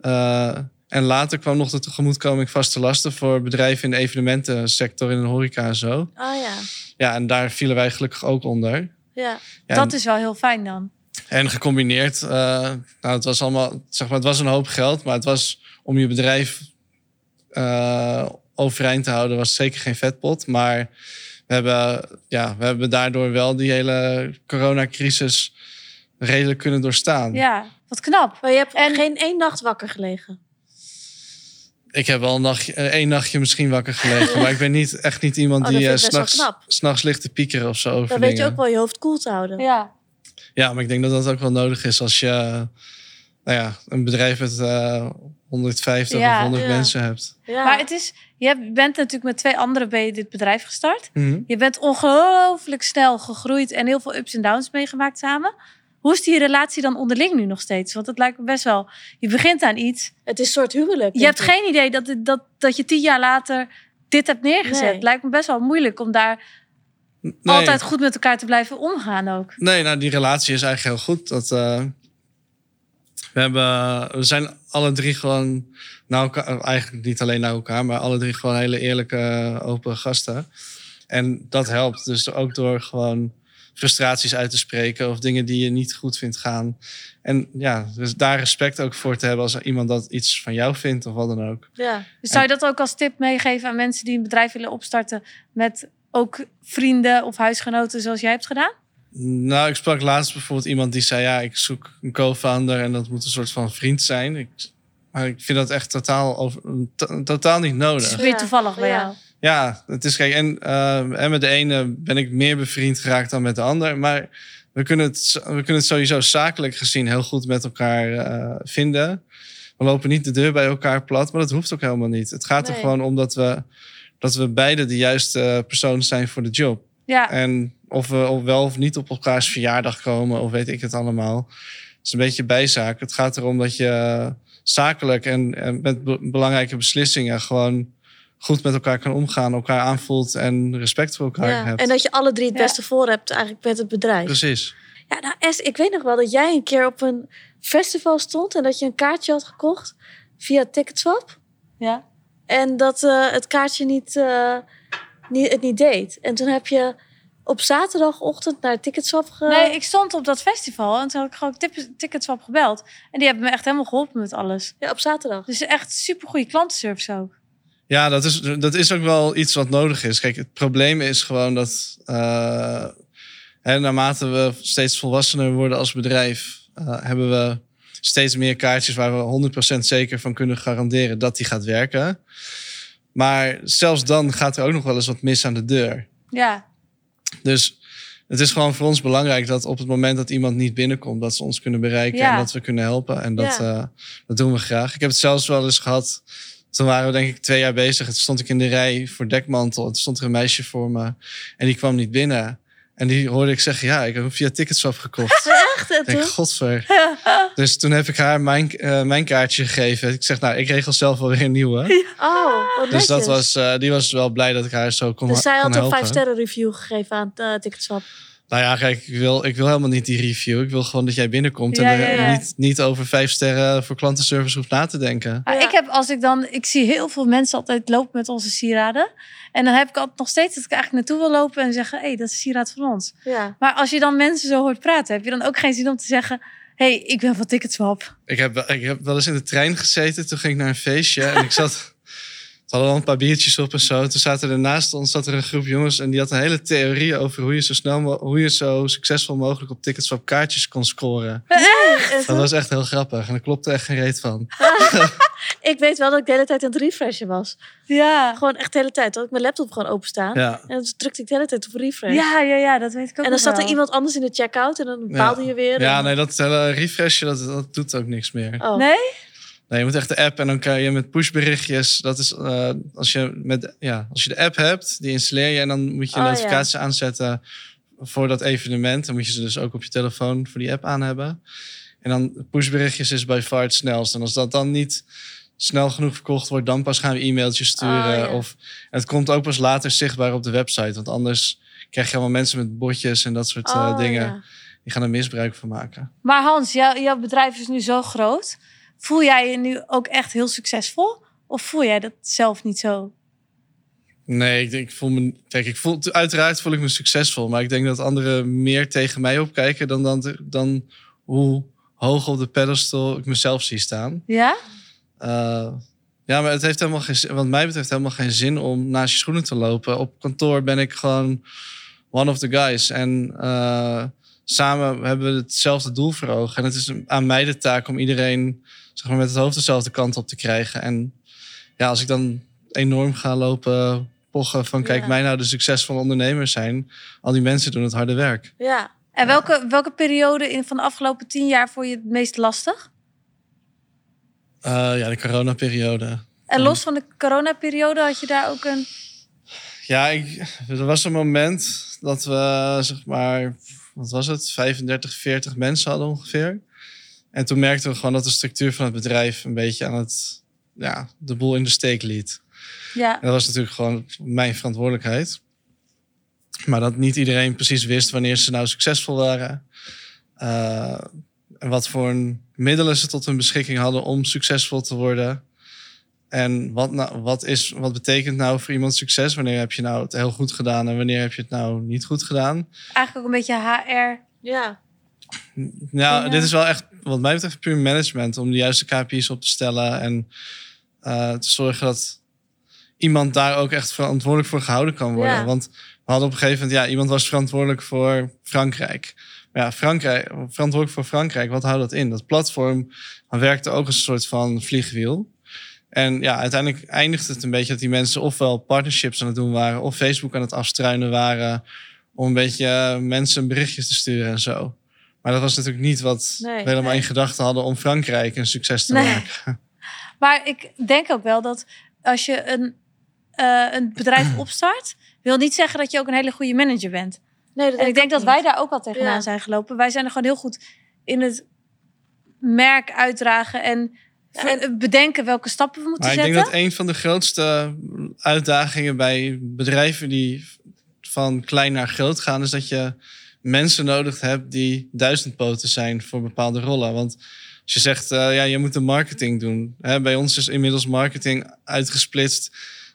Eh, en later kwam nog de tegemoetkoming vaste lasten voor bedrijven in de evenementensector, in de horeca en zo. Oh ja. Ja, en daar vielen wij gelukkig ook onder. Ja. Ja, Dat is wel heel fijn dan. En gecombineerd, eh, nou, het was allemaal, zeg maar, het was een hoop geld, maar het was om je bedrijf eh, overeind te houden, was zeker geen vetpot. Maar we hebben, ja, we hebben daardoor wel die hele coronacrisis redelijk kunnen doorstaan. Ja, wat knap. Maar je hebt En- geen één nacht wakker gelegen. Ik heb wel een nachtje, eh, één nachtje misschien wakker gelegen, maar ik ben niet, echt niet iemand Oh, die eh, s'nachts ligt te piekeren of zo over Dan weet je ook wel je hoofd koel te houden. Ja. Ja, maar ik denk dat dat ook wel nodig is als je nou ja, een bedrijf met eh 150 Ja, of 100 ja. mensen hebt. Ja. Maar het is, je bent natuurlijk met twee anderen bij dit bedrijf gestart. Mhm. Je bent ongelooflijk snel gegroeid en heel veel ups en downs meegemaakt samen. Hoe is die relatie dan onderling nu nog steeds? Want het lijkt me best wel. Je begint aan iets. Het is een soort huwelijk. Je hebt ik. geen idee dat, dat, dat je tien jaar later dit hebt neergezet. Nee. Lijkt me best wel moeilijk om daar Nee. altijd goed met elkaar te blijven omgaan ook. Nee, nou, die relatie is eigenlijk heel goed. Dat, eh, we, hebben, we zijn alle drie gewoon naar elkaar, eigenlijk niet alleen naar elkaar, maar alle drie gewoon hele eerlijke, open gasten. En dat helpt dus ook door gewoon frustraties uit te spreken of dingen die je niet goed vindt gaan. En ja, dus daar respect ook voor te hebben als er iemand dat iets van jou vindt of wat dan ook. Ja. Dus zou je dat ook als tip meegeven aan mensen die een bedrijf willen opstarten met ook vrienden of huisgenoten zoals jij hebt gedaan? Nou, ik sprak laatst bijvoorbeeld iemand die zei: Ja, ik zoek een co-founder en dat moet een soort van vriend zijn. Ik, maar ik vind dat echt totaal, over, to- totaal niet Het nodig. is weer Ja. toevallig bij jou. Ja, het is kijk, en, eh, en met de ene ben ik meer bevriend geraakt dan met de ander. Maar we kunnen het, we kunnen het sowieso zakelijk gezien heel goed met elkaar eh, vinden. We lopen niet de deur bij elkaar plat, maar dat hoeft ook helemaal niet. Het gaat er gewoon om dat we, dat we beide de juiste personen zijn voor de job. Ja, En of we of wel of niet op elkaars verjaardag komen, of weet ik het allemaal. Het is een beetje bijzaak. Het gaat erom dat je zakelijk en, en met be- belangrijke beslissingen gewoon goed met elkaar kan omgaan, elkaar aanvoelt en respect voor elkaar Ja. hebt. En dat je alle drie het Ja. beste voor hebt eigenlijk met het bedrijf. Precies. Ja, nou Es, ik weet nog wel dat jij een keer op een festival stond en dat je een kaartje had gekocht via Ticketswap. ja. En dat eh, het kaartje niet, eh, niet, het niet deed. En toen heb je op zaterdagochtend naar Ticketswap ge... Nee, ik stond op dat festival en toen had ik gewoon Ticketswap gebeld. En die hebben me echt helemaal geholpen met alles. Ja, op zaterdag. Dus echt super goede klantenservice ook. Ja, dat is, dat is ook wel iets wat nodig is. Kijk, het probleem is gewoon dat hè, naarmate we steeds volwassener worden als bedrijf, eh, hebben we steeds meer kaartjes waar we 100% zeker van kunnen garanderen dat die gaat werken. Maar zelfs dan gaat er ook nog wel eens wat mis aan de deur. Ja, Dus het is gewoon voor ons belangrijk dat op het moment dat iemand niet binnenkomt, dat ze ons kunnen bereiken Ja. en dat we kunnen helpen. En dat, Ja. eh, dat doen we graag. Ik heb het zelfs wel eens gehad. Toen waren we denk ik twee jaar bezig. Toen stond ik in de rij voor dekmantel. En toen stond er een meisje voor me. En die kwam niet binnen. En die hoorde ik zeggen, ja, ik heb hem via Ticketswap gekocht. Echt? En ik denk, godver. Dus toen heb ik haar mijn, eh, mijn kaartje gegeven. Ik zeg, nou, ik regel zelf wel weer een nieuwe. Oh, wat Dus dat was, eh, die was wel blij dat ik haar zo kon, Dus zij kon had een helpen. 5 sterren review gegeven aan uh, Ticketswap. Nou ja, kijk, ik wil, ik wil helemaal niet die review. Ik wil gewoon dat jij binnenkomt Ja, en ja, er ja. Niet, niet over vijf sterren voor klantenservice hoeft na te denken. Ja. ik heb als ik dan, ik zie heel veel mensen altijd lopen met onze sieraden. En dan heb ik altijd nog steeds dat ik eigenlijk naartoe wil lopen en zeggen: hé, hey, dat is sieraad van ons. Ja. Maar als je dan mensen zo hoort praten, heb je dan ook geen zin om te zeggen: hey, ik ben van Ticketswap. Ik heb, ik heb wel eens in de trein gezeten. Toen ging ik naar een feestje en ik zat... We hadden al een paar biertjes op en zo. Toen zaten er naast ons zat er een groep jongens... en die had een hele theorie over hoe je zo snel... hoe je zo succesvol mogelijk op Ticketswap kaartjes kon scoren. En Dat was echt heel grappig en daar klopte echt geen reet van. ik weet wel dat ik de hele tijd aan het refreshen was. Ja. Gewoon echt de hele tijd. Dat ik mijn laptop gewoon openstaan. Ja. En dan drukte ik de hele tijd op refresh. Ja, ja, ja, dat weet ik ook en dan nog zat er iemand anders in de checkout. En dan baalde je weer. Ja, En- nee, dat hele refreshje, dat, dat doet ook niks meer. Oh. Nee? Nee, je moet echt de app en dan kan je met pushberichtjes. Dat is eh, als, je met, ja, als je de app hebt, die installeer je en dan moet je Oh, notificaties aanzetten voor dat evenement. Dan moet je ze dus ook op je telefoon voor die app aan hebben. En dan pushberichtjes is by far het snelst. En als dat dan niet snel genoeg verkocht wordt, dan pas gaan we e-mailtjes sturen. Oh, ja. Of en het komt ook pas later zichtbaar op de website. Want anders krijg je allemaal mensen met botjes en dat soort eh, Oh, dingen. ja. Die gaan er misbruik van maken. Maar Hans, jou- jouw bedrijf is nu zo groot. Voel jij je nu ook echt heel succesvol? Of voel jij dat zelf niet zo? Nee, ik, denk, ik voel me. Kijk, ik voel, uiteraard voel ik me succesvol. Maar ik denk dat anderen meer tegen mij opkijken dan, dan, dan hoe hoog op de pedestal ik mezelf zie staan. Ja? Eh, ja, maar het heeft helemaal geen zin. Wat mij betreft helemaal geen zin om naast je schoenen te lopen. Op kantoor ben ik gewoon one of the guys. En eh, samen hebben we hetzelfde doel voor ogen. En het is aan mij de taak om iedereen zeg maar, met het hoofd dezelfde kant op te krijgen. En ja, als ik dan enorm ga lopen pochen van kijk Ja. mij nou de succesvolle ondernemers zijn. Al die mensen doen het harde werk. Ja. En welke, welke periode in, van de afgelopen tien jaar vond je het meest lastig? Eh, ja, de coronaperiode. En los van de coronaperiode had je daar ook een... Ja, ik, er was een moment dat we, zeg maar, wat was het, 35, 40 mensen hadden ongeveer. En toen merkten we gewoon dat de structuur van het bedrijf een beetje aan het, ja, de boel in de steek liet. Ja, En dat was natuurlijk gewoon mijn verantwoordelijkheid. Maar dat niet iedereen precies wist wanneer ze nou succesvol waren. Eh, en wat voor middelen ze tot hun beschikking hadden om succesvol te worden. En wat, nou, wat, is, wat betekent nou voor iemand succes? Wanneer heb je nou het heel goed gedaan en wanneer heb je het nou niet goed gedaan? eigenlijk ook een beetje HR. Ja. Nou, Ja. dit is wel echt, wat mij betreft, puur management. Om de juiste KPI's op te stellen en eh, te zorgen dat iemand daar ook echt verantwoordelijk voor gehouden kan worden. Ja. Want we hadden op een gegeven moment, ja, iemand was verantwoordelijk voor Frankrijk. Maar ja, Frankrijk, verantwoordelijk voor Frankrijk, wat houdt dat in? Dat platform werkte ook als een soort van vliegwiel. En ja, uiteindelijk eindigde het een beetje dat die mensen ofwel partnerships aan het doen waren, of Facebook aan het afstruinen waren, om een beetje eh, mensen berichtjes te sturen en zo. Maar dat was natuurlijk niet wat Nee, we helemaal nee. in gedachten hadden om Frankrijk een succes te Nee. maken. Maar ik denk ook wel dat als je een, eh, een bedrijf opstart... wil niet zeggen dat je ook een hele goede manager bent. Nee, dat En ik denk dat wij daar ook al tegenaan Ja. zijn gelopen. Wij zijn er gewoon heel goed in het merk uitdragen en en- ver- bedenken welke stappen we moeten Maar ik denk zetten. dat een van de grootste uitdagingen bij bedrijven die van klein naar groot gaan, is dat je mensen nodig hebt die duizendpoten zijn voor bepaalde rollen. Want als je zegt, eh, ja, je moet de marketing doen. Hè, bij ons is inmiddels marketing uitgesplitst.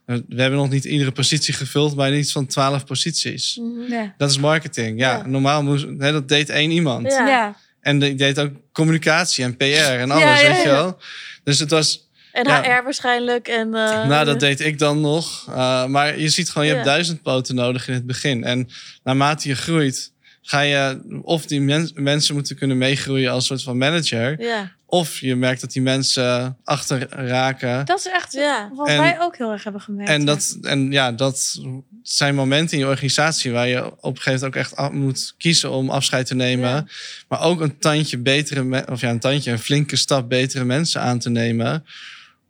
Eh, We hebben nog niet iedere positie gevuld, maar iets van twaalf posities. Mhm. Ja. Dat is marketing. Ja, Ja. normaal moest, hè, dat deed één iemand. Ja. En die deed ook communicatie en PR en alles, weet je wel. Dus het was, En Ja. HR waarschijnlijk. En, eh, nou, dat deed ik dan nog. Uh, maar je ziet gewoon, je hebt duizend poten nodig in het begin. En naarmate je groeit, ga je of die men- mensen moeten kunnen meegroeien als soort van manager. Of je merkt dat die mensen achter raken. Dat is echt Ja. wat En- wij ook heel erg hebben gemerkt. En dat, en ja, dat zijn momenten in je organisatie waar je op een gegeven moment ook echt af- moet kiezen om afscheid te nemen. Ja. Maar ook een tandje betere, of ja, een tandje, een flinke stap betere mensen aan te nemen.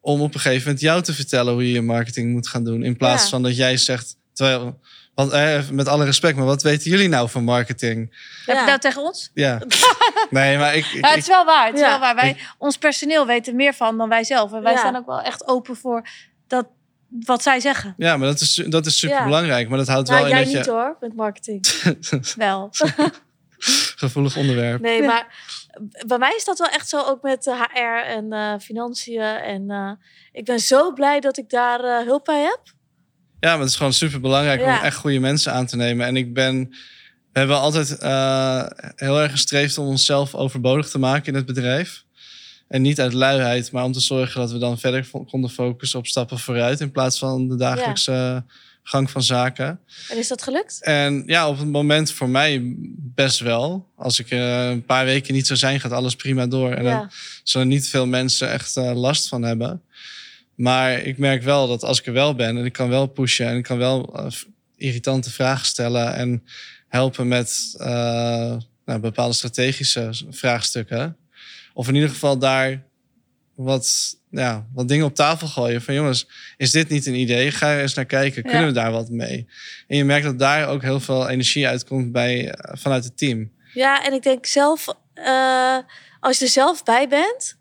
Om op een gegeven moment jou te vertellen hoe je je marketing moet gaan doen. In plaats Ja. van dat jij zegt, terwijl, want, eh, met alle respect, maar wat weten jullie nou van marketing? Heb je dat tegen ons? Ja. nee, maar ik, ik, Ja, het is wel waar. Het is wel waar. Wij, ons personeel weet er meer van dan wij zelf. En wij Ja. staan ook wel echt open voor dat, wat zij zeggen. ja, maar dat is, dat is super Ja. belangrijk. Maar dat houdt Nou, wel in jij dat niet je... hoor, met marketing. Wel. Gevoelig onderwerp. Nee, Ja. maar bij mij is dat wel echt zo ook met HR en eh, financiën. En eh, ik ben zo blij dat ik daar eh, hulp bij heb. Ja, maar het is gewoon super belangrijk Ja. om echt goede mensen aan te nemen. En ik ben We hebben altijd eh, heel erg gestreefd om onszelf overbodig te maken in het bedrijf. En niet uit luiheid, maar om te zorgen dat we dan verder konden focussen op stappen vooruit in plaats van de dagelijkse gang van zaken. En is dat gelukt? En ja, op het moment voor mij best wel. Als ik eh, een paar weken niet zou zijn, gaat alles prima door. En dan ja. zullen niet veel mensen echt eh, last van hebben. Maar ik merk wel dat als ik er wel ben en ik kan wel pushen en ik kan wel eh, irritante vragen stellen en helpen met eh, nou, bepaalde strategische vraagstukken. Of in ieder geval daar wat, ja, wat dingen op tafel gooien. Van jongens, is dit niet een idee? Ga er eens naar kijken. Kunnen Ja. we daar wat mee? En je merkt dat daar ook heel veel energie uitkomt bij, eh, vanuit het team. Ja, en ik denk zelf, eh, als je er zelf bij bent,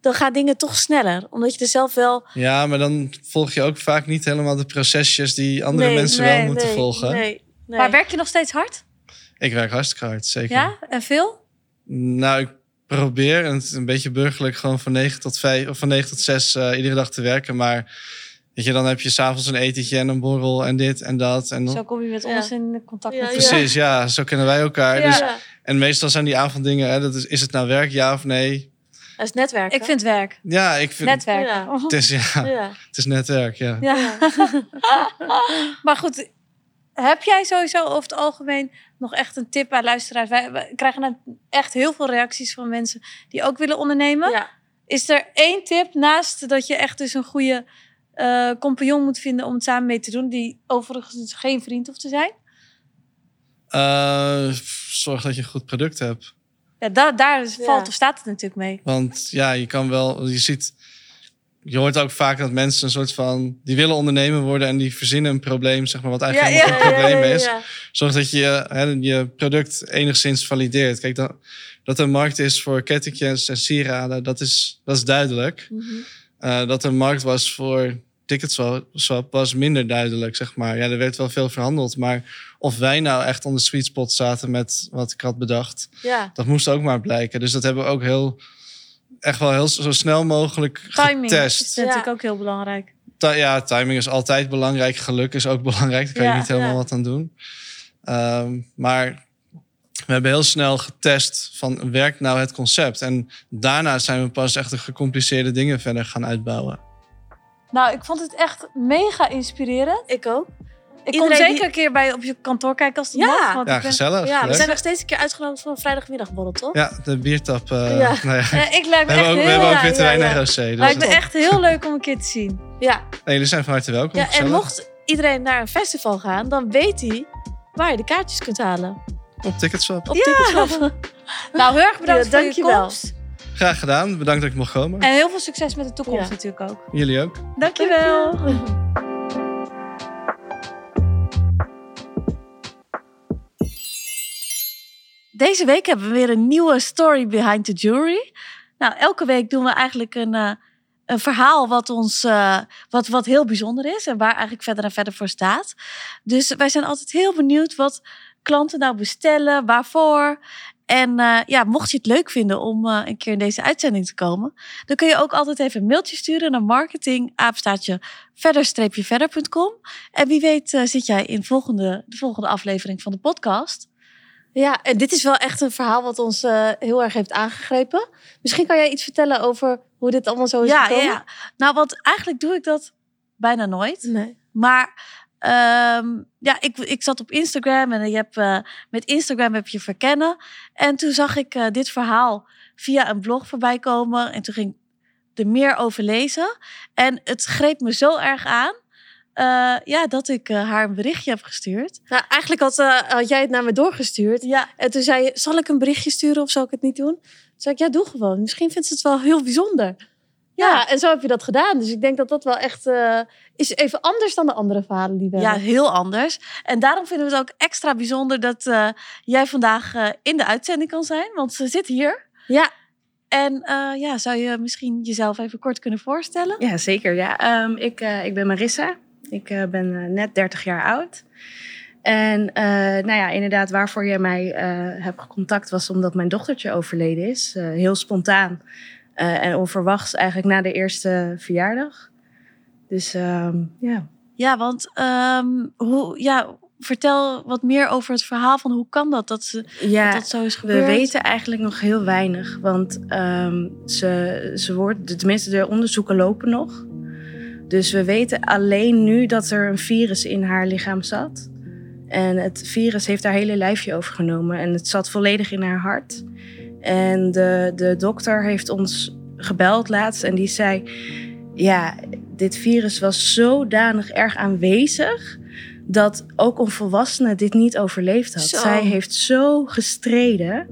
dan gaan dingen toch sneller. Omdat je er zelf wel... Ja, maar dan volg je ook vaak niet helemaal de procesjes die andere Nee, mensen nee, wel moeten nee, volgen. Nee, nee. Maar werk je nog steeds hard? Ik werk hartstikke hard, zeker. Ja? En veel? Nou, ik probeer en het is een beetje burgerlijk gewoon van 9 tot 5 of van 9 tot 6 eh, iedere dag te werken. Maar weet je, dan heb je s'avonds een etentje en een borrel en dit en dat. En Zo kom je met Ja. ons in contact. Ja, met ja. Precies, ja. zo kennen wij elkaar. Ja. Dus, en meestal zijn die avonddingen, hè, dat is, is het nou werk, ja of nee? dat is netwerken. Ik vind werk. Ja, ik vind Netwerk. Ja. het is, ja, Ja. het is netwerk, ja. Ja. maar goed, heb jij sowieso over het algemeen nog echt een tip aan luisteraars? Wij, wij krijgen echt heel veel reacties van mensen die ook willen ondernemen. Ja. Is er één tip naast dat je echt dus een goede eh, compagnon moet vinden om het samen mee te doen, die overigens dus geen vriend hoeft te zijn? Eh, zorg dat je een goed product hebt. Ja, da daar Ja. valt of staat het natuurlijk mee. Want ja, je kan wel, je ziet, je hoort ook vaak dat mensen een soort van, die willen ondernemer worden en die verzinnen een probleem, zeg maar, wat eigenlijk Ja, helemaal geen probleem is. Zorg dat je hè, je product enigszins valideert. Kijk, dat, dat er een markt is voor kettingjes en sieraden, dat is, dat is duidelijk. Mhm. Eh, dat er een markt was voor ticketswap was minder duidelijk, zeg maar. Ja, er werd wel veel verhandeld, maar of wij nou echt on de sweet spot zaten met wat ik had bedacht, ja. dat moest ook maar blijken. Dus dat hebben we ook heel, echt wel heel zo snel mogelijk Timing getest. is natuurlijk Ja. ook heel belangrijk. Ta- ja, timing is altijd belangrijk. Geluk is ook belangrijk. Daar kan Ja, je niet helemaal ja. wat aan doen. Ehm, maar we hebben heel snel getest van werkt nou het concept. En daarna zijn we pas echt de gecompliceerde dingen verder gaan uitbouwen. Nou, ik vond het echt mega inspirerend. Ik ook. Ik kom die- zeker een keer bij op je kantoor kijken als het Ja. mag. Want Ja, ik ben- gezellig. Ja, we leuk. zijn nog steeds een keer uitgenodigd voor een vrijdagmiddagborrel, toch? Ja, de biertap. eh, Ja. Nou ja. Eh, ik me We echt hebben ook, we hebben ook witte wijn en rosé. Dus lijkt me echt heel leuk om een keer te zien. Ja. nee, jullie zijn van harte welkom. ja. En gezellig. mocht iedereen naar een festival gaan, dan weet hij waar je de kaartjes kunt halen. Op Ticketswap. Op Ticketswap. Nou, heel erg bedankt Ja, voor je dankjewel. komst. Graag gedaan. Bedankt dat ik mocht komen. En heel veel succes met de toekomst Ja. natuurlijk ook. Jullie ook. Dankjewel. Deze week hebben we weer een nieuwe story behind the jury. Nou, elke week doen we eigenlijk een, eh, een verhaal wat ons eh, wat, wat heel bijzonder is en waar eigenlijk verder en verder voor staat. Dus wij zijn altijd heel benieuwd wat klanten nou bestellen, waarvoor. En eh, ja, mocht je het leuk vinden om een keer in deze uitzending te komen, dan kun je ook altijd even een mailtje sturen naar marketing verder-verder.com. En wie weet zit jij in volgende, de volgende aflevering van de podcast. Ja, en dit is wel echt een verhaal wat ons eh, heel erg heeft aangegrepen. Misschien kan jij iets vertellen over hoe dit allemaal zo is Ja, gekomen? ja. Nou, want eigenlijk doe ik dat bijna nooit. Nee. Maar ehm, ja, ik, ik zat op Instagram en je hebt, eh, met Instagram heb je verkennen. En toen zag ik eh, dit verhaal via een blog voorbij komen. En toen ging ik er meer over lezen. En het greep me zo erg aan. Eh, ja, dat ik eh, haar een berichtje heb gestuurd. Nou, eigenlijk had, eh, had jij het naar me doorgestuurd. Ja, En toen zei je, zal ik een berichtje sturen of zal ik het niet doen? Toen zei ik, ja, doe gewoon. Misschien vindt ze het wel heel bijzonder. Ja, en zo heb je dat gedaan. Dus ik denk dat dat wel echt eh, is even anders dan de andere verhalen die we ja, hebben. heel anders. En daarom vinden we het ook extra bijzonder dat eh, jij vandaag eh, in de uitzending kan zijn. Want ze zit hier. Ja, En eh, ja, zou je misschien jezelf even kort kunnen voorstellen? Ja, zeker. Ja. Ehm, ik, eh, ik ben Marissa. Ik eh, ben eh, net 30 jaar oud. En eh, nou ja, inderdaad, waarvoor jij mij hebt gecontact was omdat mijn dochtertje overleden is. Heel spontaan en onverwachts eigenlijk na de eerste verjaardag. Dus ehm, ja. Ja, want ehm, hoe, ja, vertel wat meer over het verhaal van hoe kan dat dat, ze, Ja, dat, dat zo is we gebeurd. weten eigenlijk nog heel weinig. Want ehm, ze, ze wordt, tenminste, de onderzoeken lopen nog. Dus we weten alleen nu dat er een virus in haar lichaam zat. En het virus heeft haar hele lijfje overgenomen. En het zat volledig in haar hart. En de, de dokter heeft ons gebeld laatst en die zei... Ja, dit virus was zodanig erg aanwezig... dat ook een volwassene dit niet overleefd had. Zo. Zij heeft zo gestreden...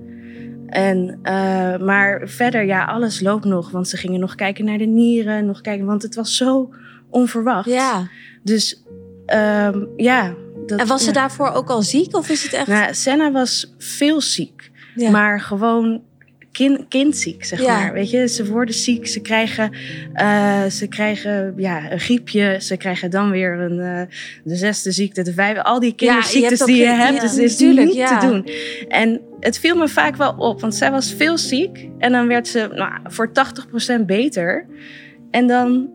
En, eh, maar verder, ja, alles loopt nog. Want ze gingen nog kijken naar de nieren. Nog kijken, want het was zo onverwacht. Ja. Dus ehm, ja. Dat, En was ze ja. daarvoor ook al ziek of is het echt... Nou, Senna was veel ziek. Ja. Maar gewoon kin, kindziek, zeg Ja. maar. Weet je, ze worden ziek. Ze krijgen, eh, ze krijgen ja, een griepje. Ze krijgen dan weer een, eh, de zesde ziekte, de vijfde. Al die kinderziektes die je hebt. dus is tuurlijk, niet te doen. En het viel me vaak wel op. Want zij was veel ziek. En dan werd ze nou, voor 80% beter. En dan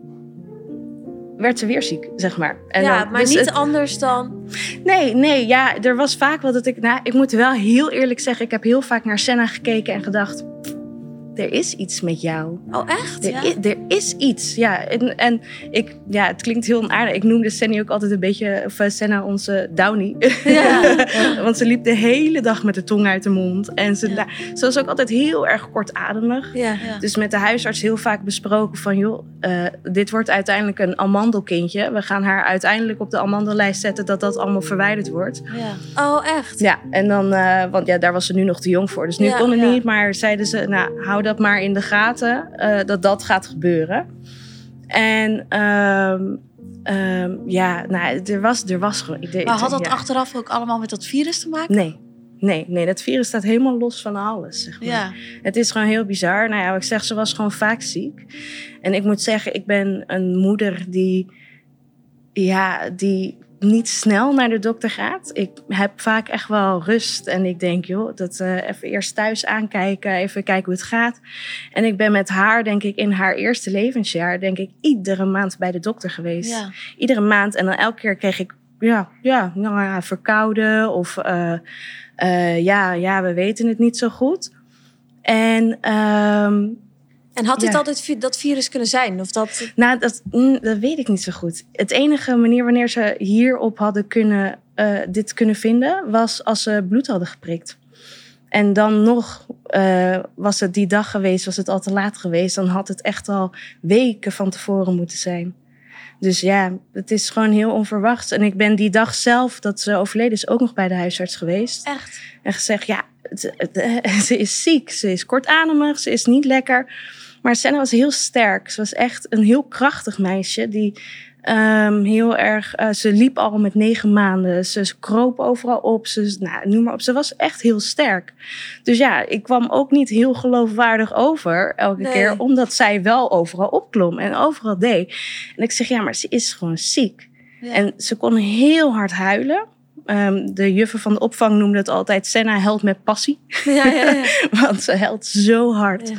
werd ze weer ziek, zeg maar. En ja, dan, maar dus niet het- anders dan... Nee, nee, ja, er was vaak wel dat ik... Nou, ik moet wel heel eerlijk zeggen, ik heb heel vaak naar Senna gekeken en gedacht... Er is iets met jou. Oh, echt? Er, Ja. i- er is iets, ja. En, en ik, ja, het klinkt heel onaardig. Ik noemde Senna ook altijd een beetje, of eh, Senna onze Downy. Ja. Want ze liep de hele dag met de tong uit de mond. En ze, Ja. ze was ook altijd heel erg kortademig. Ja. Ja. Dus met de huisarts heel vaak besproken van... joh, eh, dit wordt uiteindelijk een amandelkindje. We gaan haar uiteindelijk op de amandellijst zetten... dat dat allemaal verwijderd wordt. Ja. Oh, echt? Ja, en dan... eh, want ja, daar was ze nu nog te jong voor. Dus nu Ja, kon het ja. niet. Maar zeiden ze, nou, hou dat maar in de gaten. eh, dat dat gaat gebeuren. En... ehm, ehm, ja, nou, er was, er was gewoon... Ik, Maar had dat ja. achteraf ook allemaal met dat virus te maken? Nee, nee, nee. Dat virus staat helemaal los van alles, zeg maar. Ja. Het is gewoon heel bizar. Nou ja, ik zeg, ze was gewoon vaak ziek. En ik moet zeggen, ik ben een moeder die, ja, die niet snel naar de dokter gaat. Ik heb vaak echt wel rust en ik denk, joh, dat eh, even eerst thuis aankijken, even kijken hoe het gaat. En ik ben met haar, denk ik, in haar eerste levensjaar, denk ik, iedere maand bij de dokter geweest Ja. iedere maand. En dan elke keer kreeg ik, ja, ja, nou ja verkouden of eh, eh, ja, ja, we weten het niet zo goed. En ehm, En had dit Ja. altijd dat virus kunnen zijn? Of dat... nou, dat, mm, dat weet ik niet zo goed. Het enige manier wanneer ze hierop hadden kunnen, eh, dit kunnen vinden, was als ze bloed hadden geprikt. En dan nog eh, was het die dag geweest, was het al te laat geweest. Dan had het echt al weken van tevoren moeten zijn. Dus ja, het is gewoon heel onverwachts. En ik ben die dag zelf dat ze overleden is ook nog bij de huisarts geweest. Echt? En gezegd, ja, ze is ziek, ze is kortademig, ze is niet lekker. Maar Senna was heel sterk. Ze was echt een heel krachtig meisje die ehm, heel erg... eh, ze liep al met negen maanden. Ze, ze kroop overal op. Ze, nou, noem maar op. Ze was echt heel sterk. Dus ja, ik kwam ook niet heel geloofwaardig over elke Nee. keer. Omdat zij wel overal opklom en overal deed. En ik zeg, ja, maar ze is gewoon ziek. Ja. En ze kon heel hard huilen. Ehm, de juffen van de opvang noemden het altijd Senna held met passie. Ja, ja, ja. Want ze helpt zo hard.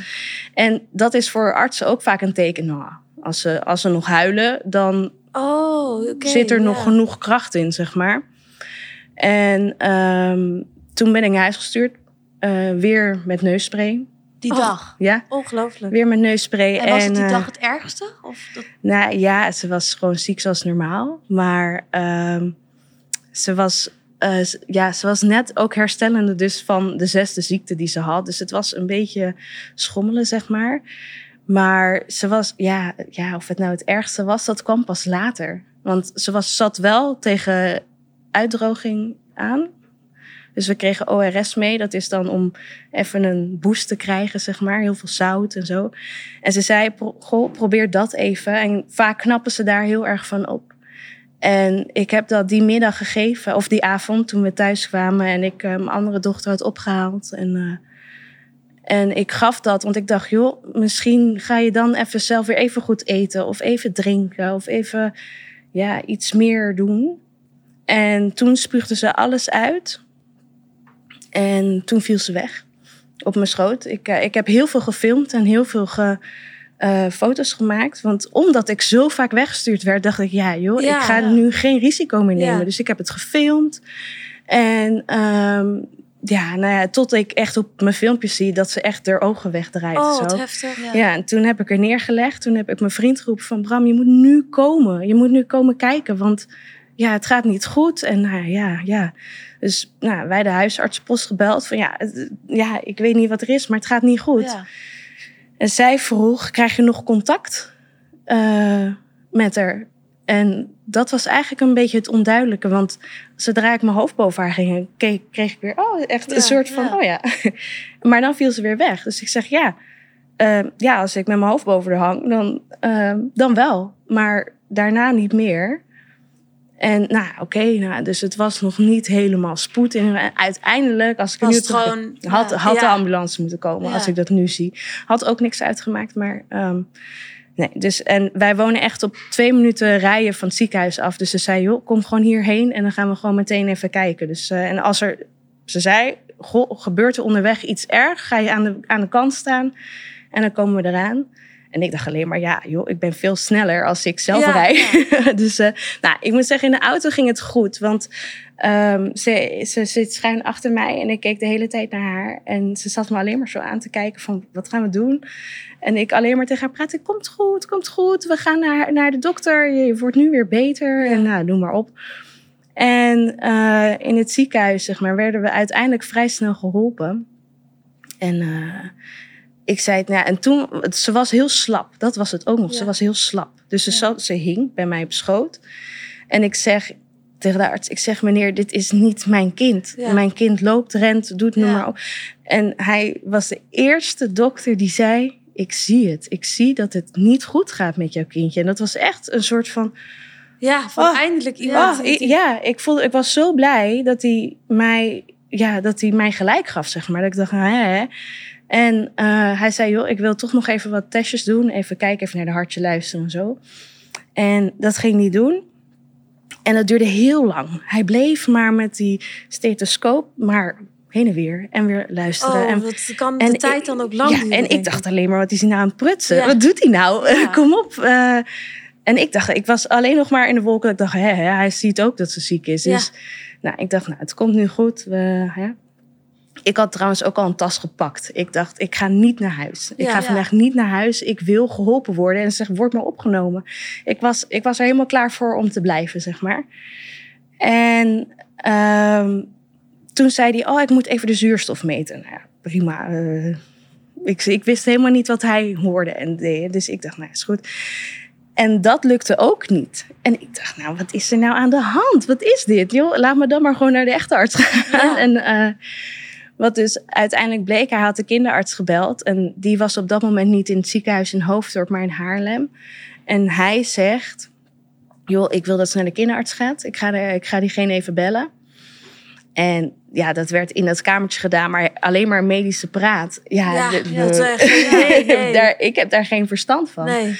En dat is voor artsen ook vaak een teken. Nou, als ze, als ze nog huilen, dan Oh, zit er nog genoeg kracht in, zeg maar. En ehm, toen ben ik naar huis gestuurd. eh, weer met neusspray. Die Oh. dag. Ja, Ongelooflijk. weer met neusspray. En was het die eh, dag het ergste? Of dat... Nou ja, ze was gewoon ziek zoals normaal. Maar ehm, ze, was, eh, ja, ze was net ook herstellende dus van de zesde ziekte die ze had. Dus het was een beetje schommelen, zeg maar. Maar ze was, ja, ja, of het nou het ergste was, dat kwam pas later. Want ze was, zat wel tegen uitdroging aan. Dus we kregen ORS mee. Dat is dan om even een boost te krijgen, zeg maar. Heel veel zout en zo. En ze zei, goh, probeer dat even. En vaak knappen ze daar heel erg van op. En ik heb dat die middag gegeven, of die avond toen we thuis kwamen en ik eh, mijn andere dochter had opgehaald. En, eh, en ik gaf dat, want ik dacht, joh, misschien ga je dan even zelf weer even goed eten of even drinken of even ja, iets meer doen. En toen spuugde ze alles uit. En toen viel ze weg op mijn schoot. Ik, eh, ik heb heel veel gefilmd en heel veel ge, eh, foto's gemaakt. Want omdat ik zo vaak weggestuurd werd, dacht ik, ja joh, Ja, ik ga ja. nu geen risico meer nemen. Ja. Dus ik heb het gefilmd. En ehm, ja, nou ja, tot ik echt op mijn filmpjes zie dat ze echt haar ogen wegdraait. Oh, zo. wat heftig. Ja, en toen heb ik er neergelegd. Toen heb ik mijn vriend geroepen van... Bram, je moet nu komen. Je moet nu komen kijken, want ja, het gaat niet goed. En nou ja, ja. Dus nou, wij de huisartsenpost gebeld van... Ja, het- ja, ik weet niet wat er is, maar het gaat niet goed. Ja. En zij vroeg, krijg je nog contact eh, met haar? En dat was eigenlijk een beetje het onduidelijke. Want zodra ik mijn hoofd boven haar ging, keek, kreeg ik weer... Oh, echt Ja, een soort van, ja. oh ja. maar dan viel ze weer weg. Dus ik zeg, ja... eh, ja, als ik met mijn hoofd boven haar hang, dan, eh, dan wel. Maar daarna niet meer. En nou, oké, nou, dus het was nog niet helemaal spoed. En uiteindelijk, als ik Was nu het gewoon... had, ja. had de ambulance moeten komen, Ja. als ik dat nu zie. Had ook niks uitgemaakt, maar... ehm, nee, dus, en wij wonen echt op twee minuten rijden van het ziekenhuis af. Dus ze zei, joh, kom gewoon hierheen en dan gaan we gewoon meteen even kijken. Dus, eh, en als er... Ze zei, goh, gebeurt er onderweg iets erg? Ga je aan de, aan de kant staan en dan komen we eraan. En ik dacht alleen maar, ja, joh, ik ben veel sneller als ik zelf Ja, rij. dus eh, nou, ik moet zeggen, in de auto ging het goed. Want ehm, ze, ze zit schuin achter mij en ik keek de hele tijd naar haar. En ze zat me alleen maar zo aan te kijken van, wat gaan we doen? En ik alleen maar tegen haar praten, komt goed, komt goed. We gaan naar, naar de dokter, je wordt nu weer beter. En nou, noem maar op. En eh, in het ziekenhuis, zeg maar, werden we uiteindelijk vrij snel geholpen. En eh, ik zei het, nou, ja, en toen, ze was heel slap. Dat was het ook nog. Ze was heel slap. Dus ze, Ja. zat, ze hing bij mij op schoot. En ik zeg tegen de arts, ik zeg meneer, dit is niet mijn kind. Mijn kind loopt, rent, doet, noem maar op. En hij was de eerste dokter die zei, ik zie het. Ik zie dat het niet goed gaat met jouw kindje. En dat was echt een soort van, Ja, van Oh, eindelijk iemand. Oh, die- ja, ik, voelde, ik was zo blij dat hij mij, ja, dat hij mij gelijk gaf, zeg maar. Dat ik dacht, hè, hè. En eh, hij zei, joh, ik wil toch nog even wat testjes doen. Even kijken, even naar de hartje luisteren en zo. En dat ging hij doen. En dat duurde heel lang. Hij bleef maar met die stethoscoop, maar heen en weer. En weer luisteren. Oh, en dat kan de en tijd ik- dan ook lang ja, duren, en ik dacht alleen maar, wat is hij nou aan het prutsen? Ja. Wat doet hij nou? Ja. Kom op. eh. en ik dacht, ik was alleen nog maar in de wolken. Ik dacht, hè, hè, hij ziet ook dat ze ziek is. Ja. Dus nou, ik dacht, nou, het komt nu goed. We, hè. Ik had trouwens ook al een tas gepakt. Ik dacht, ik ga niet naar huis. Ik Ja. ga Ja. vandaag niet naar huis. Ik wil geholpen worden. En ze zegt, word maar opgenomen. Ik was, ik was er helemaal klaar voor om te blijven, zeg maar. En ehm, toen zei hij, oh, ik moet even de zuurstof meten. Nou ja, prima. eh, ik, ik wist helemaal niet wat hij hoorde en deed. Dus ik dacht, nou, is goed. En dat lukte ook niet. En ik dacht, nou, wat is er nou aan de hand? Wat is dit? Joh, laat me dan maar gewoon naar de echte arts gaan. Ja. En eh, wat dus uiteindelijk bleek, hij had de kinderarts gebeld. En die was op dat moment niet in het ziekenhuis in Hoofddorp, maar in Haarlem. En hij zegt, joh, ik wil dat ze naar de kinderarts gaat. Ik ga, er, ik ga diegene even bellen. En ja, dat werd in dat kamertje gedaan, maar alleen maar medische praat. Ja, de- de- eh, nee. daar, ik heb daar geen verstand van. Nee.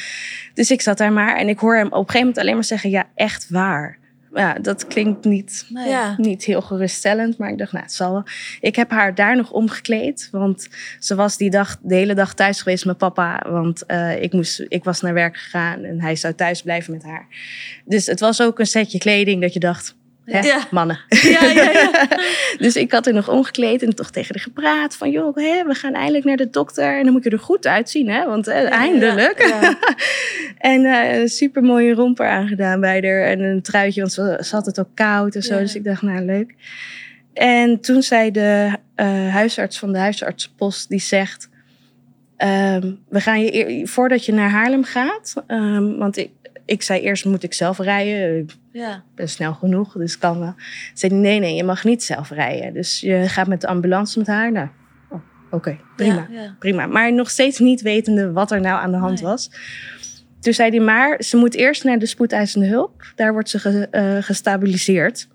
Dus ik zat daar maar en ik hoor hem op een gegeven moment alleen maar zeggen: Ja, echt waar. Ja, dat klinkt niet, Nee. Ja. niet heel geruststellend, maar ik dacht, nou, het zal wel. Ik heb haar daar nog omgekleed, want ze was die dag de hele dag thuis geweest met papa. Want eh, ik, moest, ik was naar werk gegaan en hij zou thuis blijven met haar. Dus het was ook een setje kleding dat je dacht, hè, Ja. mannen. Ja, ja, ja. dus ik had er nog omgekleed en toch tegen haar gepraat van, joh, hè, we gaan eindelijk naar de dokter en dan moet je er goed uitzien, hè, want eh, eindelijk. Ja. En eh, een super mooie romper aangedaan bij haar. En een truitje, want ze, ze had het ook koud en zo. Dus ik dacht, nou leuk. En toen zei de eh, huisarts van de huisartsenpost, die zegt... ehm, we gaan je, voordat je naar Haarlem gaat... ehm, want ik, ik zei eerst, moet ik zelf rijden? Ik Ja. ben snel genoeg, dus kan wel. Zei die, nee, nee, je mag niet zelf rijden. Dus je gaat met de ambulance met haar. Nou, oh, oké, prima Ja, ja. prima. Maar nog steeds niet wetende wat er nou aan de hand Nee. was. Toen zei hij maar, ze moet eerst naar de spoedeisende hulp. Daar wordt ze ge- eh, gestabiliseerd.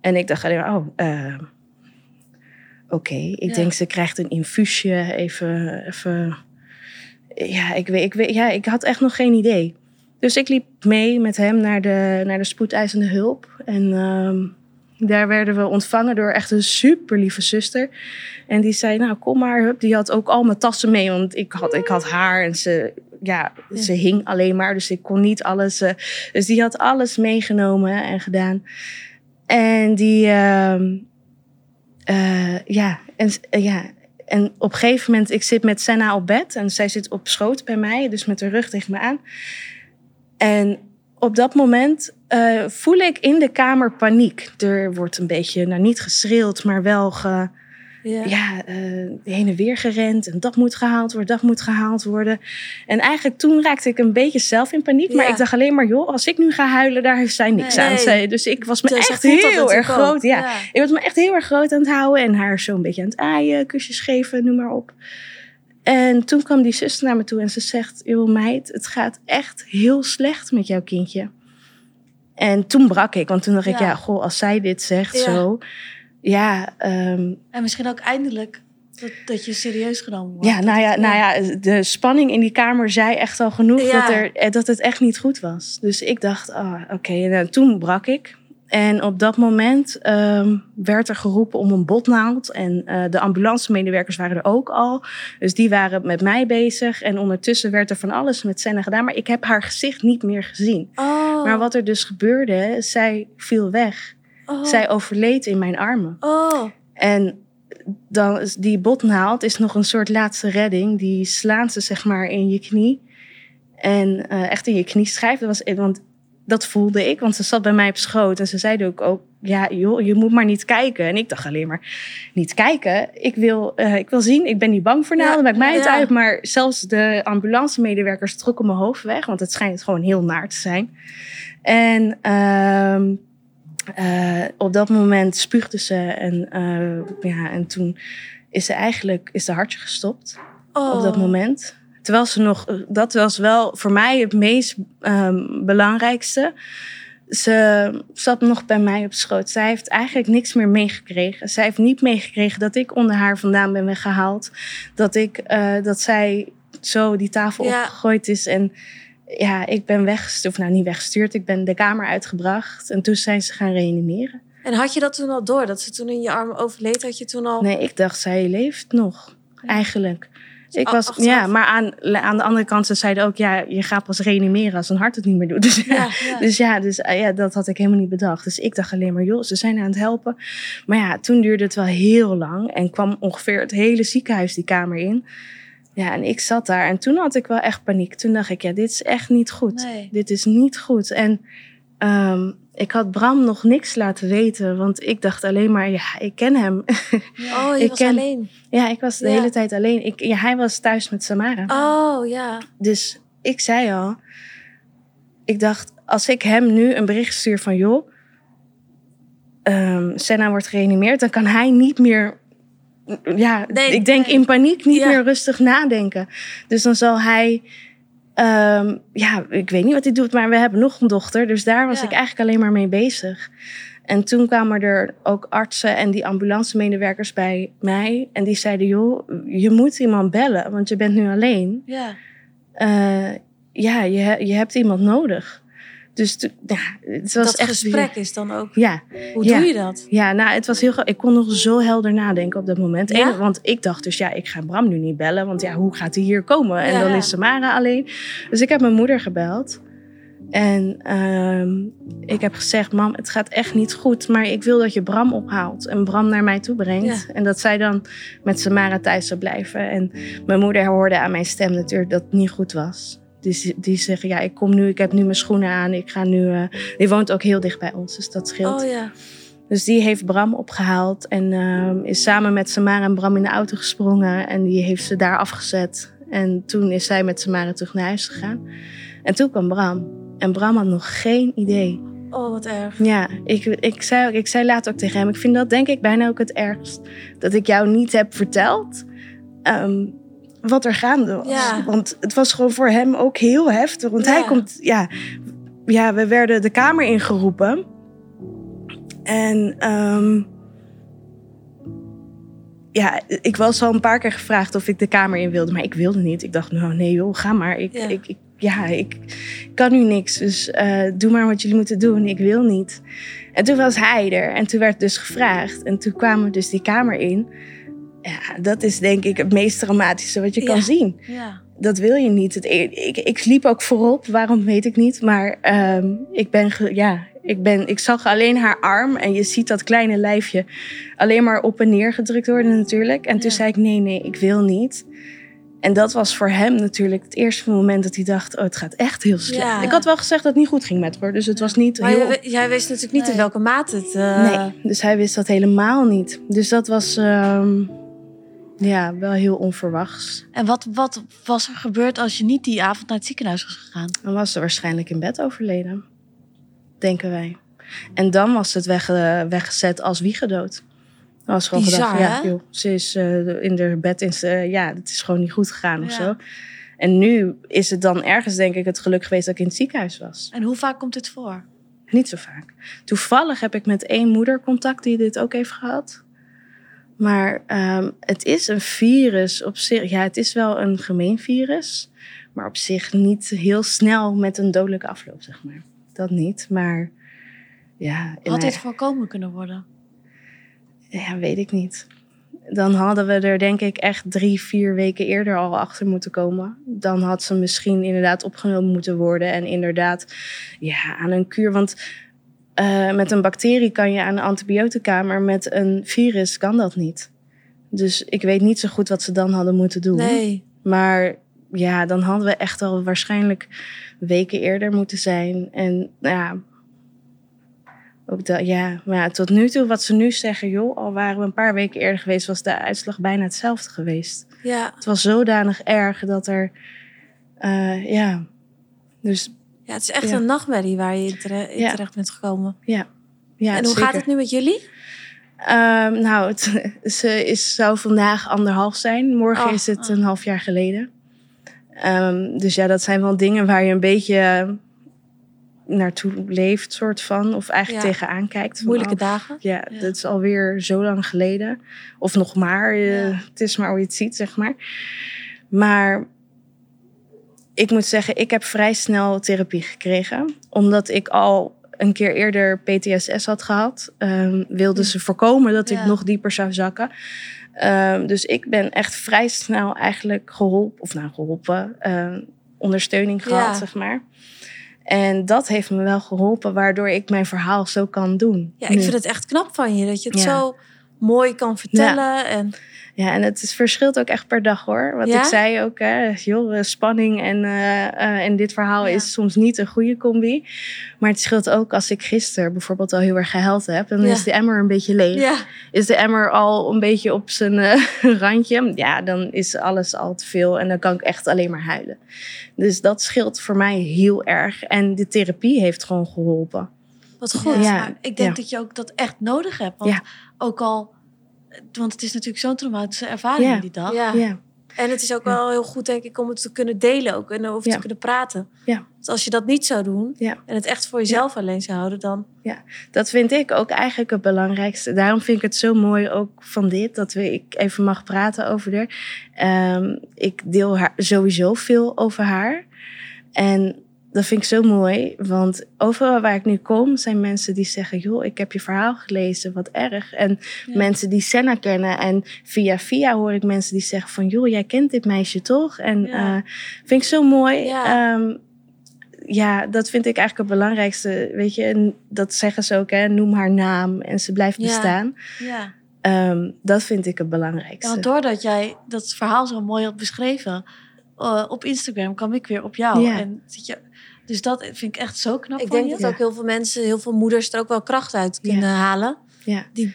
En ik dacht alleen maar, oh, eh, oké. Ik Ja. denk, ze krijgt een infuusje, even... even ja, ik, weet, ik, weet, ja, ik had echt nog geen idee. Dus ik liep mee met hem naar de, naar de spoedeisende hulp. En ehm, daar werden we ontvangen door echt een super lieve zuster. En die zei, nou kom maar. Hup. Die had ook al mijn tassen mee, want ik had, ik had haar en ze ja, ze hing alleen maar, dus ik kon niet alles. eh, dus die had alles meegenomen en gedaan. En die, ehm, eh, ja, en, eh, ja, en op een gegeven moment, ik zit met Senna op bed en zij zit op schoot bij mij, dus met haar rug tegen me aan. En op dat moment eh, voel ik in de kamer paniek. Er wordt een beetje, nou niet geschreeuwd, maar wel ge, Ja. ja, eh, heen en weer gerend. En dat moet gehaald worden, dat moet gehaald worden. En eigenlijk toen raakte ik een beetje zelf in paniek. Maar ik dacht alleen maar, joh, als ik nu ga huilen, daar heeft zij niks Nee. aan. Zij, dus ik was me Dus echt heel erg groot. Ja. Ik was me echt heel erg groot aan het houden. En haar zo een beetje aan het aaien, kusjes geven, noem maar op. En toen kwam die zuster naar me toe en ze zegt... joh meid, het gaat echt heel slecht met jouw kindje. En toen brak ik, want toen dacht ik... Ja. goh, als zij dit zegt Ja. zo... Ja, ehm, En misschien ook eindelijk dat, dat je serieus genomen wordt. ja, nou ja, nou ja, de spanning in die kamer zei echt al genoeg Ja. dat, er, eh, dat het echt niet goed was. Dus ik dacht, ah, oké, en eh, toen brak ik. En op dat moment ehm, werd er geroepen om een botnaald. En eh, de ambulancemedewerkers waren er ook al. Dus die waren met mij bezig. En ondertussen werd er van alles met Senna gedaan. Maar ik heb haar gezicht niet meer gezien. Oh. Maar wat er dus gebeurde, zij viel weg. Oh. Zij overleed in mijn armen. Oh. En dan die botnaald is nog een soort laatste redding. Die slaan ze zeg maar in je knie. En eh, echt in je knieschijf. Dat was, want dat voelde ik, want ze zat bij mij op schoot. En ze zeiden ook, ook ja joh, je moet maar niet kijken. En ik dacht alleen maar, niet kijken? Ik wil, eh, ik wil zien, ik ben niet bang voor naalden, Ja, maakt mij het ja. uit. Maar zelfs de ambulancemedewerkers trokken mijn hoofd weg. Want het schijnt gewoon heel naar te zijn. En... ehm, eh, op dat moment spuugde ze en, eh, ja, en toen is ze eigenlijk is de hartje gestopt Oh. op dat moment. Terwijl ze nog, dat was wel voor mij het meest ehm, belangrijkste. Ze zat nog bij mij op schoot. Zij heeft eigenlijk niks meer meegekregen. Zij heeft niet meegekregen dat ik onder haar vandaan ben weggehaald. Dat, ik, eh, dat zij zo die tafel Ja. opgegooid is. En ja, ik ben weggestuurd. Of nou, niet weggestuurd. Ik ben de kamer uitgebracht. En toen zijn ze gaan reanimeren. En had je dat toen al door? Dat ze toen in je armen overleed? Had je toen al... Nee, ik dacht, zij leeft nog. Eigenlijk. Ik a- was, achteraf. ja, maar aan, aan de andere kant, ze zeiden ook, ja, je gaat pas reanimeren als een hart het niet meer doet. Dus ja, dus, ja, dus eh, ja, dat had ik helemaal niet bedacht. Dus ik dacht alleen maar, joh, ze zijn aan het helpen. Maar ja, toen duurde het wel heel lang en kwam ongeveer het hele ziekenhuis die kamer in. Ja, en ik zat daar en toen had ik wel echt paniek. Toen dacht ik, ja, dit is echt niet goed. Nee. Dit is niet goed. En ehm, ik had Bram nog niks laten weten, want ik dacht alleen maar, ja, ik ken hem. Oh, je Ik was ken- alleen. Ja, ik was de Ja. hele tijd alleen. Ik, ja, hij was thuis met Samara. Oh, ja. Dus ik zei al, ik dacht, als ik hem nu een bericht stuur van joh, ehm Senna wordt gereanimeerd, dan kan hij niet meer, ja, Nee, ik denk nee. in paniek niet Ja. meer rustig nadenken. Dus dan zal hij, ehm, ja, ik weet niet wat hij doet, maar we hebben nog een dochter, dus daar was Ja. ik eigenlijk alleen maar mee bezig. En toen kwamen er ook artsen en die ambulancemedewerkers bij mij. En die zeiden, joh, je moet iemand bellen, want je bent nu alleen Ja. eh, ja, je, je hebt iemand nodig. Dus ja, het was dat echt gesprek is dan ook... Ja, Hoe Ja. doe je dat? ja, nou, het was heel. Ik kon nog zo helder nadenken op dat moment. Ja? Want ik dacht dus, ja, ik ga Bram nu niet bellen, want ja, hoe gaat hij hier komen? En dan is Samara alleen. Dus ik heb mijn moeder gebeld. En ehm, ik heb gezegd, mam, het gaat echt niet goed, maar ik wil dat je Bram ophaalt en Bram naar mij toe brengt. En dat zij dan met Samara thuis zou blijven. En mijn moeder hoorde aan mijn stem natuurlijk dat het niet goed was. Dus die zegt, ja, ik kom nu, ik heb nu mijn schoenen aan, ik ga nu... eh, die woont ook heel dicht bij ons, dus dat scheelt. Oh, ja. Dus die heeft Bram opgehaald en ehm, is samen met Samara en Bram in de auto gesprongen. En die heeft ze daar afgezet. En toen is zij met Samara terug naar huis gegaan. En toen kwam Bram. En Bram had nog geen idee. Oh, wat erg. Ja, ik, ik, zei, ik zei later ook tegen hem... ik vind dat denk ik bijna ook het ergst. Dat ik jou niet heb verteld ehm, wat er gaande was. Ja. Want het was gewoon voor hem ook heel heftig. Want hij komt... Ja, ja, we werden de kamer ingeroepen. En... ehm, ja, ik was al een paar keer gevraagd of ik de kamer in wilde, maar ik wilde niet. Ik dacht, nou nee joh, ga maar. Ik, Ja. ik, ik, ja, ik kan nu niks, dus eh, doe maar wat jullie moeten doen. Ik wil niet. En toen was hij er en toen werd dus gevraagd. En toen kwamen we dus die kamer in. Ja, dat is denk ik het meest dramatische wat je Ja. kan zien. Ja. dat wil je niet. Het, e- ik, ik liep ook voorop, waarom weet ik niet. Maar ehm, ik, ben, ge- ja, ik, ben, ik zag alleen haar arm en je ziet dat kleine lijfje alleen maar op en neer gedrukt worden natuurlijk. En toen Ja. zei ik, nee, nee, ik wil niet. En dat was voor hem natuurlijk het eerste moment dat hij dacht, oh, het gaat echt heel slecht. Ja. Ik had wel gezegd dat het niet goed ging met haar, dus het was niet Maar heel... jij, jij wist natuurlijk niet in welke mate het... eh, Nee, dus hij wist dat helemaal niet. Dus dat was ehm, ja, wel heel onverwachts. En wat, wat was er gebeurd als je niet die avond naar het ziekenhuis was gegaan? Dan was ze waarschijnlijk in bed overleden, denken wij. En dan was het wegge- weggezet als wiegedood. Dan was gewoon Bizar, gedacht, ja, joh, ze is eh, in haar bed, in, ze- ja, het is gewoon niet goed gegaan of zo. En nu is het dan ergens, denk ik, het geluk geweest dat ik in het ziekenhuis was. En hoe vaak komt dit voor? Niet zo vaak. Toevallig heb ik met één moeder contact die dit ook heeft gehad. Maar ehm, het is een virus op zich. Ja, het is wel een gemeen virus. Maar op zich niet heel snel met een dodelijke afloop, zeg maar. Dat niet. Maar ja, Had dit voorkomen kunnen worden? ja, weet ik niet. Dan hadden we er denk ik echt drie, vier weken eerder al achter moeten komen. Dan had ze misschien inderdaad opgenomen moeten worden. En inderdaad, ja, aan een kuur. Want eh, met een bacterie kan je aan een antibiotica, maar met een virus kan dat niet. Dus ik weet niet zo goed wat ze dan hadden moeten doen. Nee. Maar ja, dan hadden we echt al waarschijnlijk weken eerder moeten zijn. En nou ja, ook dat, ja, maar ja, tot nu toe wat ze nu zeggen, joh, al waren we een paar weken eerder geweest, was de uitslag bijna hetzelfde geweest. Ja. Het was zodanig erg dat er, eh, ja, dus ja, het is echt Ja. een nachtmerrie waar je in, tere- in Ja. terecht bent gekomen. ja. ja en hoe zeker. gaat het nu met jullie? Ehm, nou, het ze is, zou vandaag anderhalf zijn. Morgen Oh, is het oh. een half jaar geleden. Ehm, dus ja, dat zijn wel dingen waar je een beetje naartoe leeft, soort van. Of eigenlijk Ja. tegenaan kijkt. van, Moeilijke oh, dagen? Ja, Ja. dat is alweer zo lang geleden. Of nog maar. eh. Het is maar hoe je het ziet, zeg maar. Maar ik moet zeggen, ik heb vrij snel therapie gekregen. Omdat ik al een keer eerder PTSS had gehad. ehm, wilden ze voorkomen dat Ja. ik nog dieper zou zakken. Ehm, dus ik ben echt vrij snel eigenlijk geholpen. Of nou, geholpen. ehm, ondersteuning gehad, Ja. zeg maar. En dat heeft me wel geholpen, waardoor ik mijn verhaal zo kan doen. Ja, ik nu. vind het echt knap van je dat je het Ja. zo mooi kan vertellen. En Ja, en het is, verschilt ook echt per dag hoor. Wat Ja? ik zei ook, hè, joh, eh, spanning en, eh, eh, en dit verhaal Ja. is soms niet een goede combi. Maar het scheelt ook als ik gisteren bijvoorbeeld al heel erg gehuild heb. Dan is de emmer een beetje leeg. Is de emmer al een beetje op zijn randje. Ja, dan is alles al te veel en dan kan ik echt alleen maar huilen. Dus dat scheelt voor mij heel erg. En de therapie heeft gewoon geholpen. wat goed. Ja, Ja, maar ik denk ja. dat je ook dat echt nodig hebt. Want Ja. ook al... Want het is natuurlijk zo'n traumatische ervaring Ja. die dag. Ja. Ja, En het is ook wel heel goed, denk ik, om het te kunnen delen ook. En over Ja. te kunnen praten. Ja. Want als je dat niet zou doen Ja. en het echt voor jezelf alleen zou houden, dan... Dat vind ik ook eigenlijk het belangrijkste. Daarom vind ik het zo mooi ook van dit, dat we, ik even mag praten over haar. Ehm, ik deel haar sowieso veel over haar. En dat vind ik zo mooi, want overal waar ik nu kom zijn mensen die zeggen... joh, ik heb je verhaal gelezen, wat erg. En Ja. mensen die Senna kennen. En via via hoor ik mensen die zeggen van... joh, jij kent dit meisje toch? En Ja. eh, vind ik zo mooi. Ja. Ehm, ja, dat vind ik eigenlijk het belangrijkste. Weet je, en dat zeggen ze ook, hè, noem haar naam en ze blijft bestaan. Ja. Ehm, dat vind ik het belangrijkste. want doordat jij dat verhaal zo mooi had beschreven... eh, op Instagram kwam ik weer op jou. Ja. En zit je, dus dat vind ik echt zo knap Ik van denk je. dat Ja. ook heel veel mensen, heel veel moeders er ook wel kracht uit Ja. kunnen halen. Ja, Die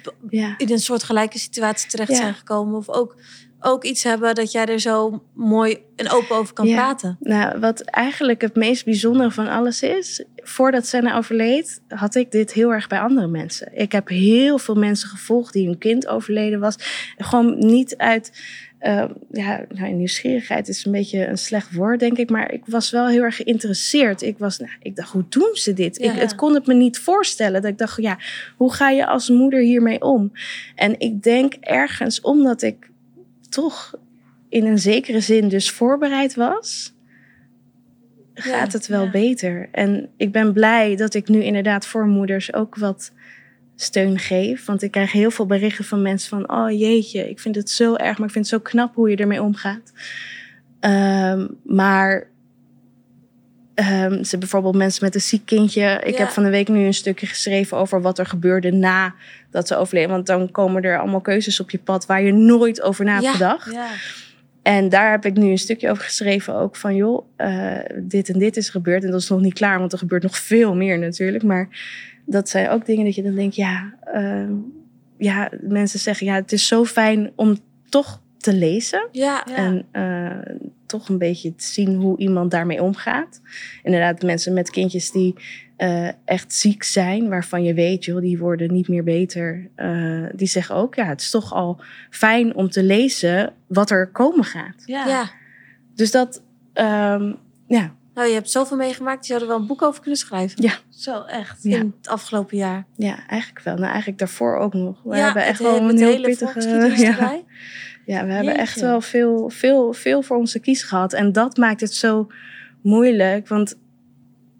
in een soort gelijke situatie terecht Ja. zijn gekomen. Of ook, ook iets hebben dat jij er zo mooi en open over kan Ja. praten. nou, wat eigenlijk het meest bijzondere van alles is... voordat Senna overleed, had ik dit heel erg bij andere mensen. Ik heb heel veel mensen gevolgd die hun kind overleden was. Gewoon niet uit... eh, ja, nou, nieuwsgierigheid is een beetje een slecht woord, denk ik. Maar ik was wel heel erg geïnteresseerd. Ik, was, nou, ik dacht, hoe doen ze dit? Ja. Ik, het kon het me niet voorstellen. Dat ik dacht, ja, hoe ga je als moeder hiermee om? En ik denk ergens, omdat ik toch in een zekere zin dus voorbereid was, gaat het wel ja. beter. En ik ben blij dat ik nu inderdaad voor moeders ook wat steun geef. Want ik krijg heel veel berichten van mensen van... oh jeetje, ik vind het zo erg, maar ik vind het zo knap hoe je ermee omgaat. Ehm, maar ehm, ze bijvoorbeeld mensen met een ziek kindje. Ik Ja. heb van de week nu een stukje geschreven over wat er gebeurde na dat ze overleden. Want dan komen er allemaal keuzes op je pad waar je nooit over na hebt Ja. gedacht. Ja. En daar heb ik nu een stukje over geschreven. Ook van, joh, eh, dit en dit is gebeurd. En dat is nog niet klaar, want er gebeurt nog veel meer natuurlijk. Maar dat zijn ook dingen dat je dan denkt, ja, ehm, ja, mensen zeggen, ja, het is zo fijn om toch te lezen. Ja. Ja. En eh, toch een beetje te zien hoe iemand daarmee omgaat. Inderdaad, mensen met kindjes die eh, echt ziek zijn, waarvan je weet, joh, die worden niet meer beter. eh, die zeggen ook, ja, het is toch al fijn om te lezen wat er komen gaat. Ja. ja. Dus dat, ehm, ja, Nou, je hebt zoveel meegemaakt. Je zou er wel een boek over kunnen schrijven. Ja. Zo echt. Ja. In het afgelopen jaar. ja, eigenlijk wel. Nou, eigenlijk daarvoor ook nog. We ja, hebben echt wel een heel pittige... Ja, erbij. ja, we hebben echt wel veel, veel, veel voor onze kies gehad. En dat maakt het zo moeilijk. Want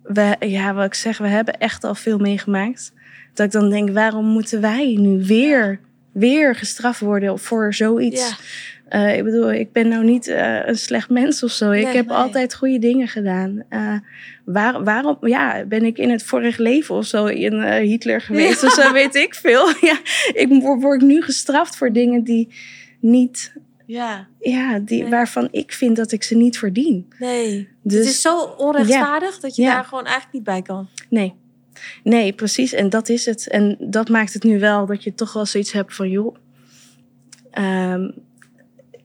we, ja, wat ik zeg, we hebben echt al veel meegemaakt. Dat ik dan denk, waarom moeten wij nu weer, weer gestraft worden voor zoiets? Ja. Eh, ik bedoel, ik ben nou niet eh, een slecht mens of zo. ik heb nee. altijd goede dingen gedaan. Eh, waar, waarom ja, ben ik in het vorige leven of zo in Hitler geweest? Ja. Of zo weet ik veel. ja, ik word, word nu gestraft voor dingen die niet, Ja. ja, die, Nee. waarvan ik vind dat ik ze niet verdien. Nee. Dus het is zo onrechtvaardig dat je Ja. daar gewoon eigenlijk niet bij kan. nee. Nee, precies. En dat is het. En dat maakt het nu wel dat je toch wel zoiets hebt van, joh, ehm,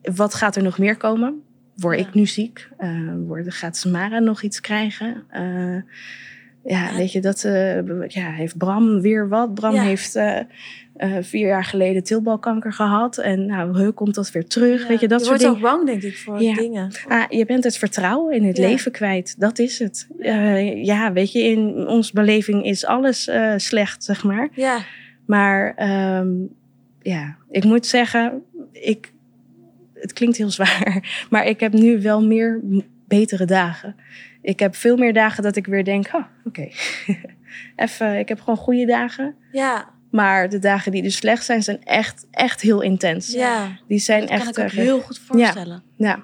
wat gaat er nog meer komen? Word Ja. ik nu ziek? Eh, word, gaat Samara nog iets krijgen? Eh, ja, Ja. weet je, dat eh, ja, heeft Bram weer wat. Bram Ja. heeft eh, vier jaar geleden tilbalkanker gehad. En nou, heu, komt dat weer terug. Ja. Weet je, dat je soort wordt dingen. ook bang, denk ik, voor Ja. dingen. Ah, je bent het vertrouwen in het Ja. leven kwijt. Dat is het. Eh, ja, weet je, in onze beleving is alles eh, slecht, zeg maar. Ja. Maar ehm, ja, ik moet zeggen, ik, het klinkt heel zwaar, maar ik heb nu wel meer betere dagen. Ik heb veel meer dagen dat ik weer denk, oh, oké, even, ik heb gewoon goede dagen. Ja. Maar de dagen die dus slecht zijn, zijn echt, echt heel intens. Ja. Die zijn Dat kan echt ik eh, heel goed voorstellen. ja.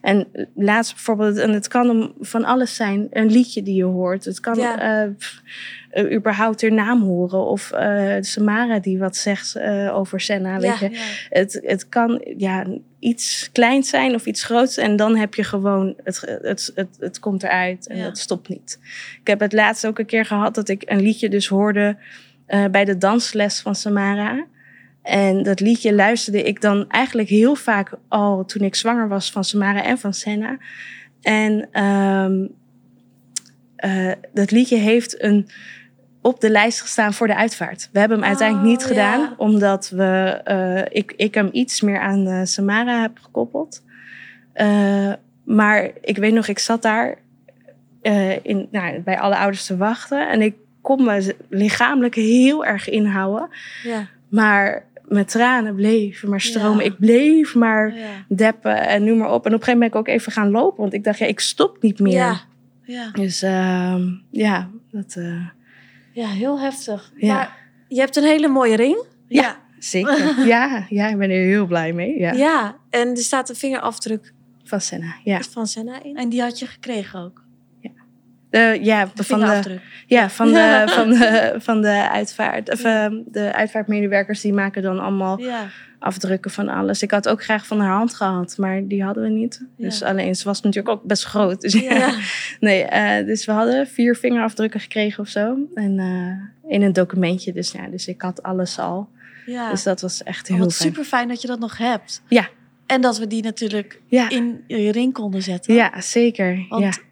En laatst bijvoorbeeld, en het kan om van alles zijn, een liedje die je hoort. Het kan Ja. eh, pff, eh, überhaupt haar naam horen. Of eh, Samara die wat zegt over Senna. Weet Ja. je? Ja. Het, het kan ja, iets kleins zijn of iets groots. En dan heb je gewoon, het, het, het, het komt eruit en Ja. het stopt niet. Ik heb het laatst ook een keer gehad dat ik een liedje dus hoorde eh, bij de dansles van Samara. En dat liedje luisterde ik dan eigenlijk heel vaak al toen ik zwanger was van Samara en van Senna. En ehm, eh, dat liedje heeft een, op de lijst gestaan voor de uitvaart. We hebben hem uiteindelijk Oh, niet gedaan, ja. omdat we, eh, ik, ik hem iets meer aan Samara heb gekoppeld. Maar ik weet nog, ik zat daar in, nou, bij alle ouders te wachten. En ik kon me lichamelijk heel erg inhouden. Ja. Maar mijn tranen bleven maar stromen. Ja. Ik bleef maar Ja. deppen en noem maar op. En op een gegeven moment ben ik ook even gaan lopen. Want ik dacht, ja, ik stop niet meer. Ja. Ja. Dus ehm, ja, dat eh, ja, heel heftig. Ja. Maar je hebt een hele mooie ring. Ja. zeker. ja, ja, ik ben er heel blij mee. Ja. Ja. En er staat een vingerafdruk Van Senna, ja. van Senna in. En die had je gekregen ook. Ja, De van de, ja, van de, van de, van de uitvaart. Of, ehm, de uitvaartmedewerkers die maken dan allemaal Ja. afdrukken van alles. Ik had ook graag van haar hand gehad, maar die hadden we niet. Dus alleen, ze was natuurlijk ook best groot. Dus ja. Nee, eh, dus we hadden vier vingerafdrukken gekregen of zo. En eh, in een documentje. Dus ja, dus ik had alles al. Ja. Dus dat was echt Oh, heel wat fijn. super fijn dat je dat nog hebt. Ja. En dat we die natuurlijk in je ring konden zetten. ja zeker. Want ja.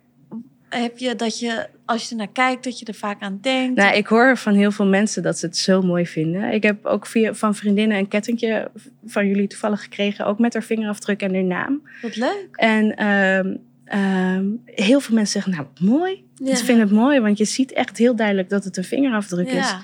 Heb je dat je, als je er naar kijkt, dat je er vaak aan denkt? Nou, ik hoor van heel veel mensen dat ze het zo mooi vinden. Ik heb ook via, van vriendinnen een kettingje van jullie toevallig gekregen. Ook met haar vingerafdruk en haar naam. Wat leuk. En ehm, ehm, heel veel mensen zeggen, nou, mooi. Ja. Ze vinden het mooi, want je ziet echt heel duidelijk dat het een vingerafdruk is.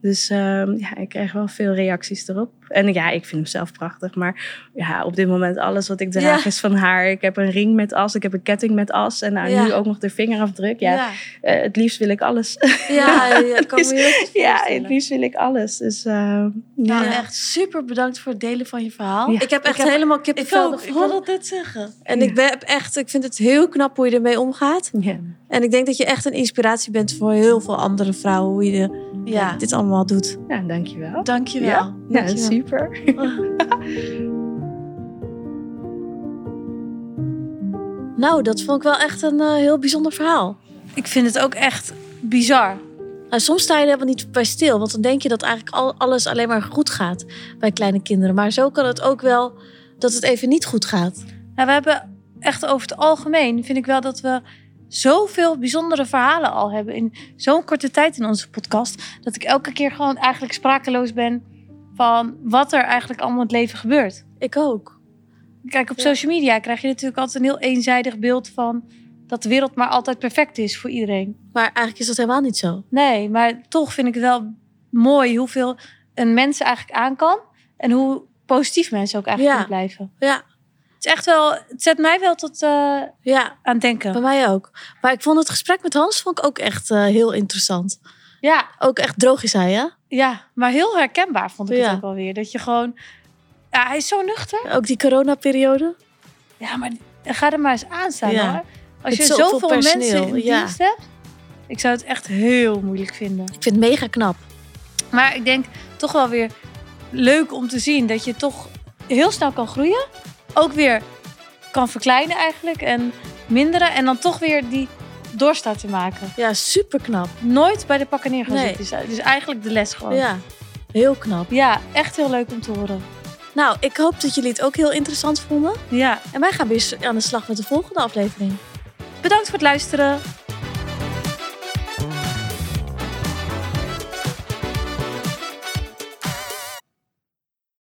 Dus ehm, ja, ik kreeg wel veel reacties erop. En ja, ik vind hem zelf prachtig. Maar ja, op dit moment alles wat ik draag Ja. is van haar. Ik heb een ring met as, ik heb een ketting met as. En nou, Ja. nu ook nog de vingerafdruk. Ja, ja. eh, het liefst wil ik alles. Ja, ja, kan me ja, het liefst wil ik alles. Dus ehm, Nou, ja. echt super bedankt voor het delen van je verhaal. Ja. Ik heb echt heb- helemaal Ik kippenvel ik wil dat net zeggen. En Ja. ik ben echt, ik vind het heel knap hoe je ermee omgaat. ja. En ik denk dat je echt een inspiratie bent voor heel veel andere vrouwen hoe je Ja, dit allemaal doet. ja, dankjewel. dankjewel. Ja, ja Dankjewel. super. Nou, dat vond ik wel echt een eh, heel bijzonder verhaal. Ik vind het ook echt bizar. Nou, soms sta je er helemaal niet bij stil, want dan denk je dat eigenlijk al, alles alleen maar goed gaat bij kleine kinderen. Maar zo kan het ook wel dat het even niet goed gaat. Nou, we hebben echt over het algemeen, vind ik wel dat we zoveel bijzondere verhalen al hebben in zo'n korte tijd in onze podcast. Dat ik elke keer gewoon eigenlijk sprakeloos ben van wat er eigenlijk allemaal in het leven gebeurt. Ik ook. Kijk, op Ja. social media krijg je natuurlijk altijd een heel eenzijdig beeld van dat de wereld maar altijd perfect is voor iedereen. Maar eigenlijk is dat helemaal niet zo. Nee, maar toch vind ik het wel mooi hoeveel een mens eigenlijk aan kan. En hoe positief mensen ook eigenlijk Ja. kunnen blijven. Ja, is echt wel, het zet mij wel tot eh, ja, aan het denken. bij mij ook. Maar ik vond het gesprek met Hans vond ik ook echt eh, heel interessant. Ja, Ook echt droog is hij, hè? ja, maar heel herkenbaar vond ik Ja. het ook wel weer. Dat je gewoon, ja, hij is zo nuchter. Ook die coronaperiode. Ja, maar ga er maar eens aan staan Ja. hoor. Als je zoveel mensen in ja. dienst hebt. Ik zou het echt heel moeilijk vinden. Ik vind het mega knap. Maar ik denk toch wel weer leuk om te zien dat je toch heel snel kan groeien. Ook weer kan verkleinen eigenlijk en minderen. En dan toch weer die doorstart te maken. Ja, super knap. Nooit bij de pakken neer gaan Nee. zitten. Dus eigenlijk de les gewoon. Ja, heel knap. Ja, echt heel leuk om te horen. Nou, ik hoop dat jullie het ook heel interessant vonden. Ja, En wij gaan weer aan de slag met de volgende aflevering. bedankt voor het luisteren.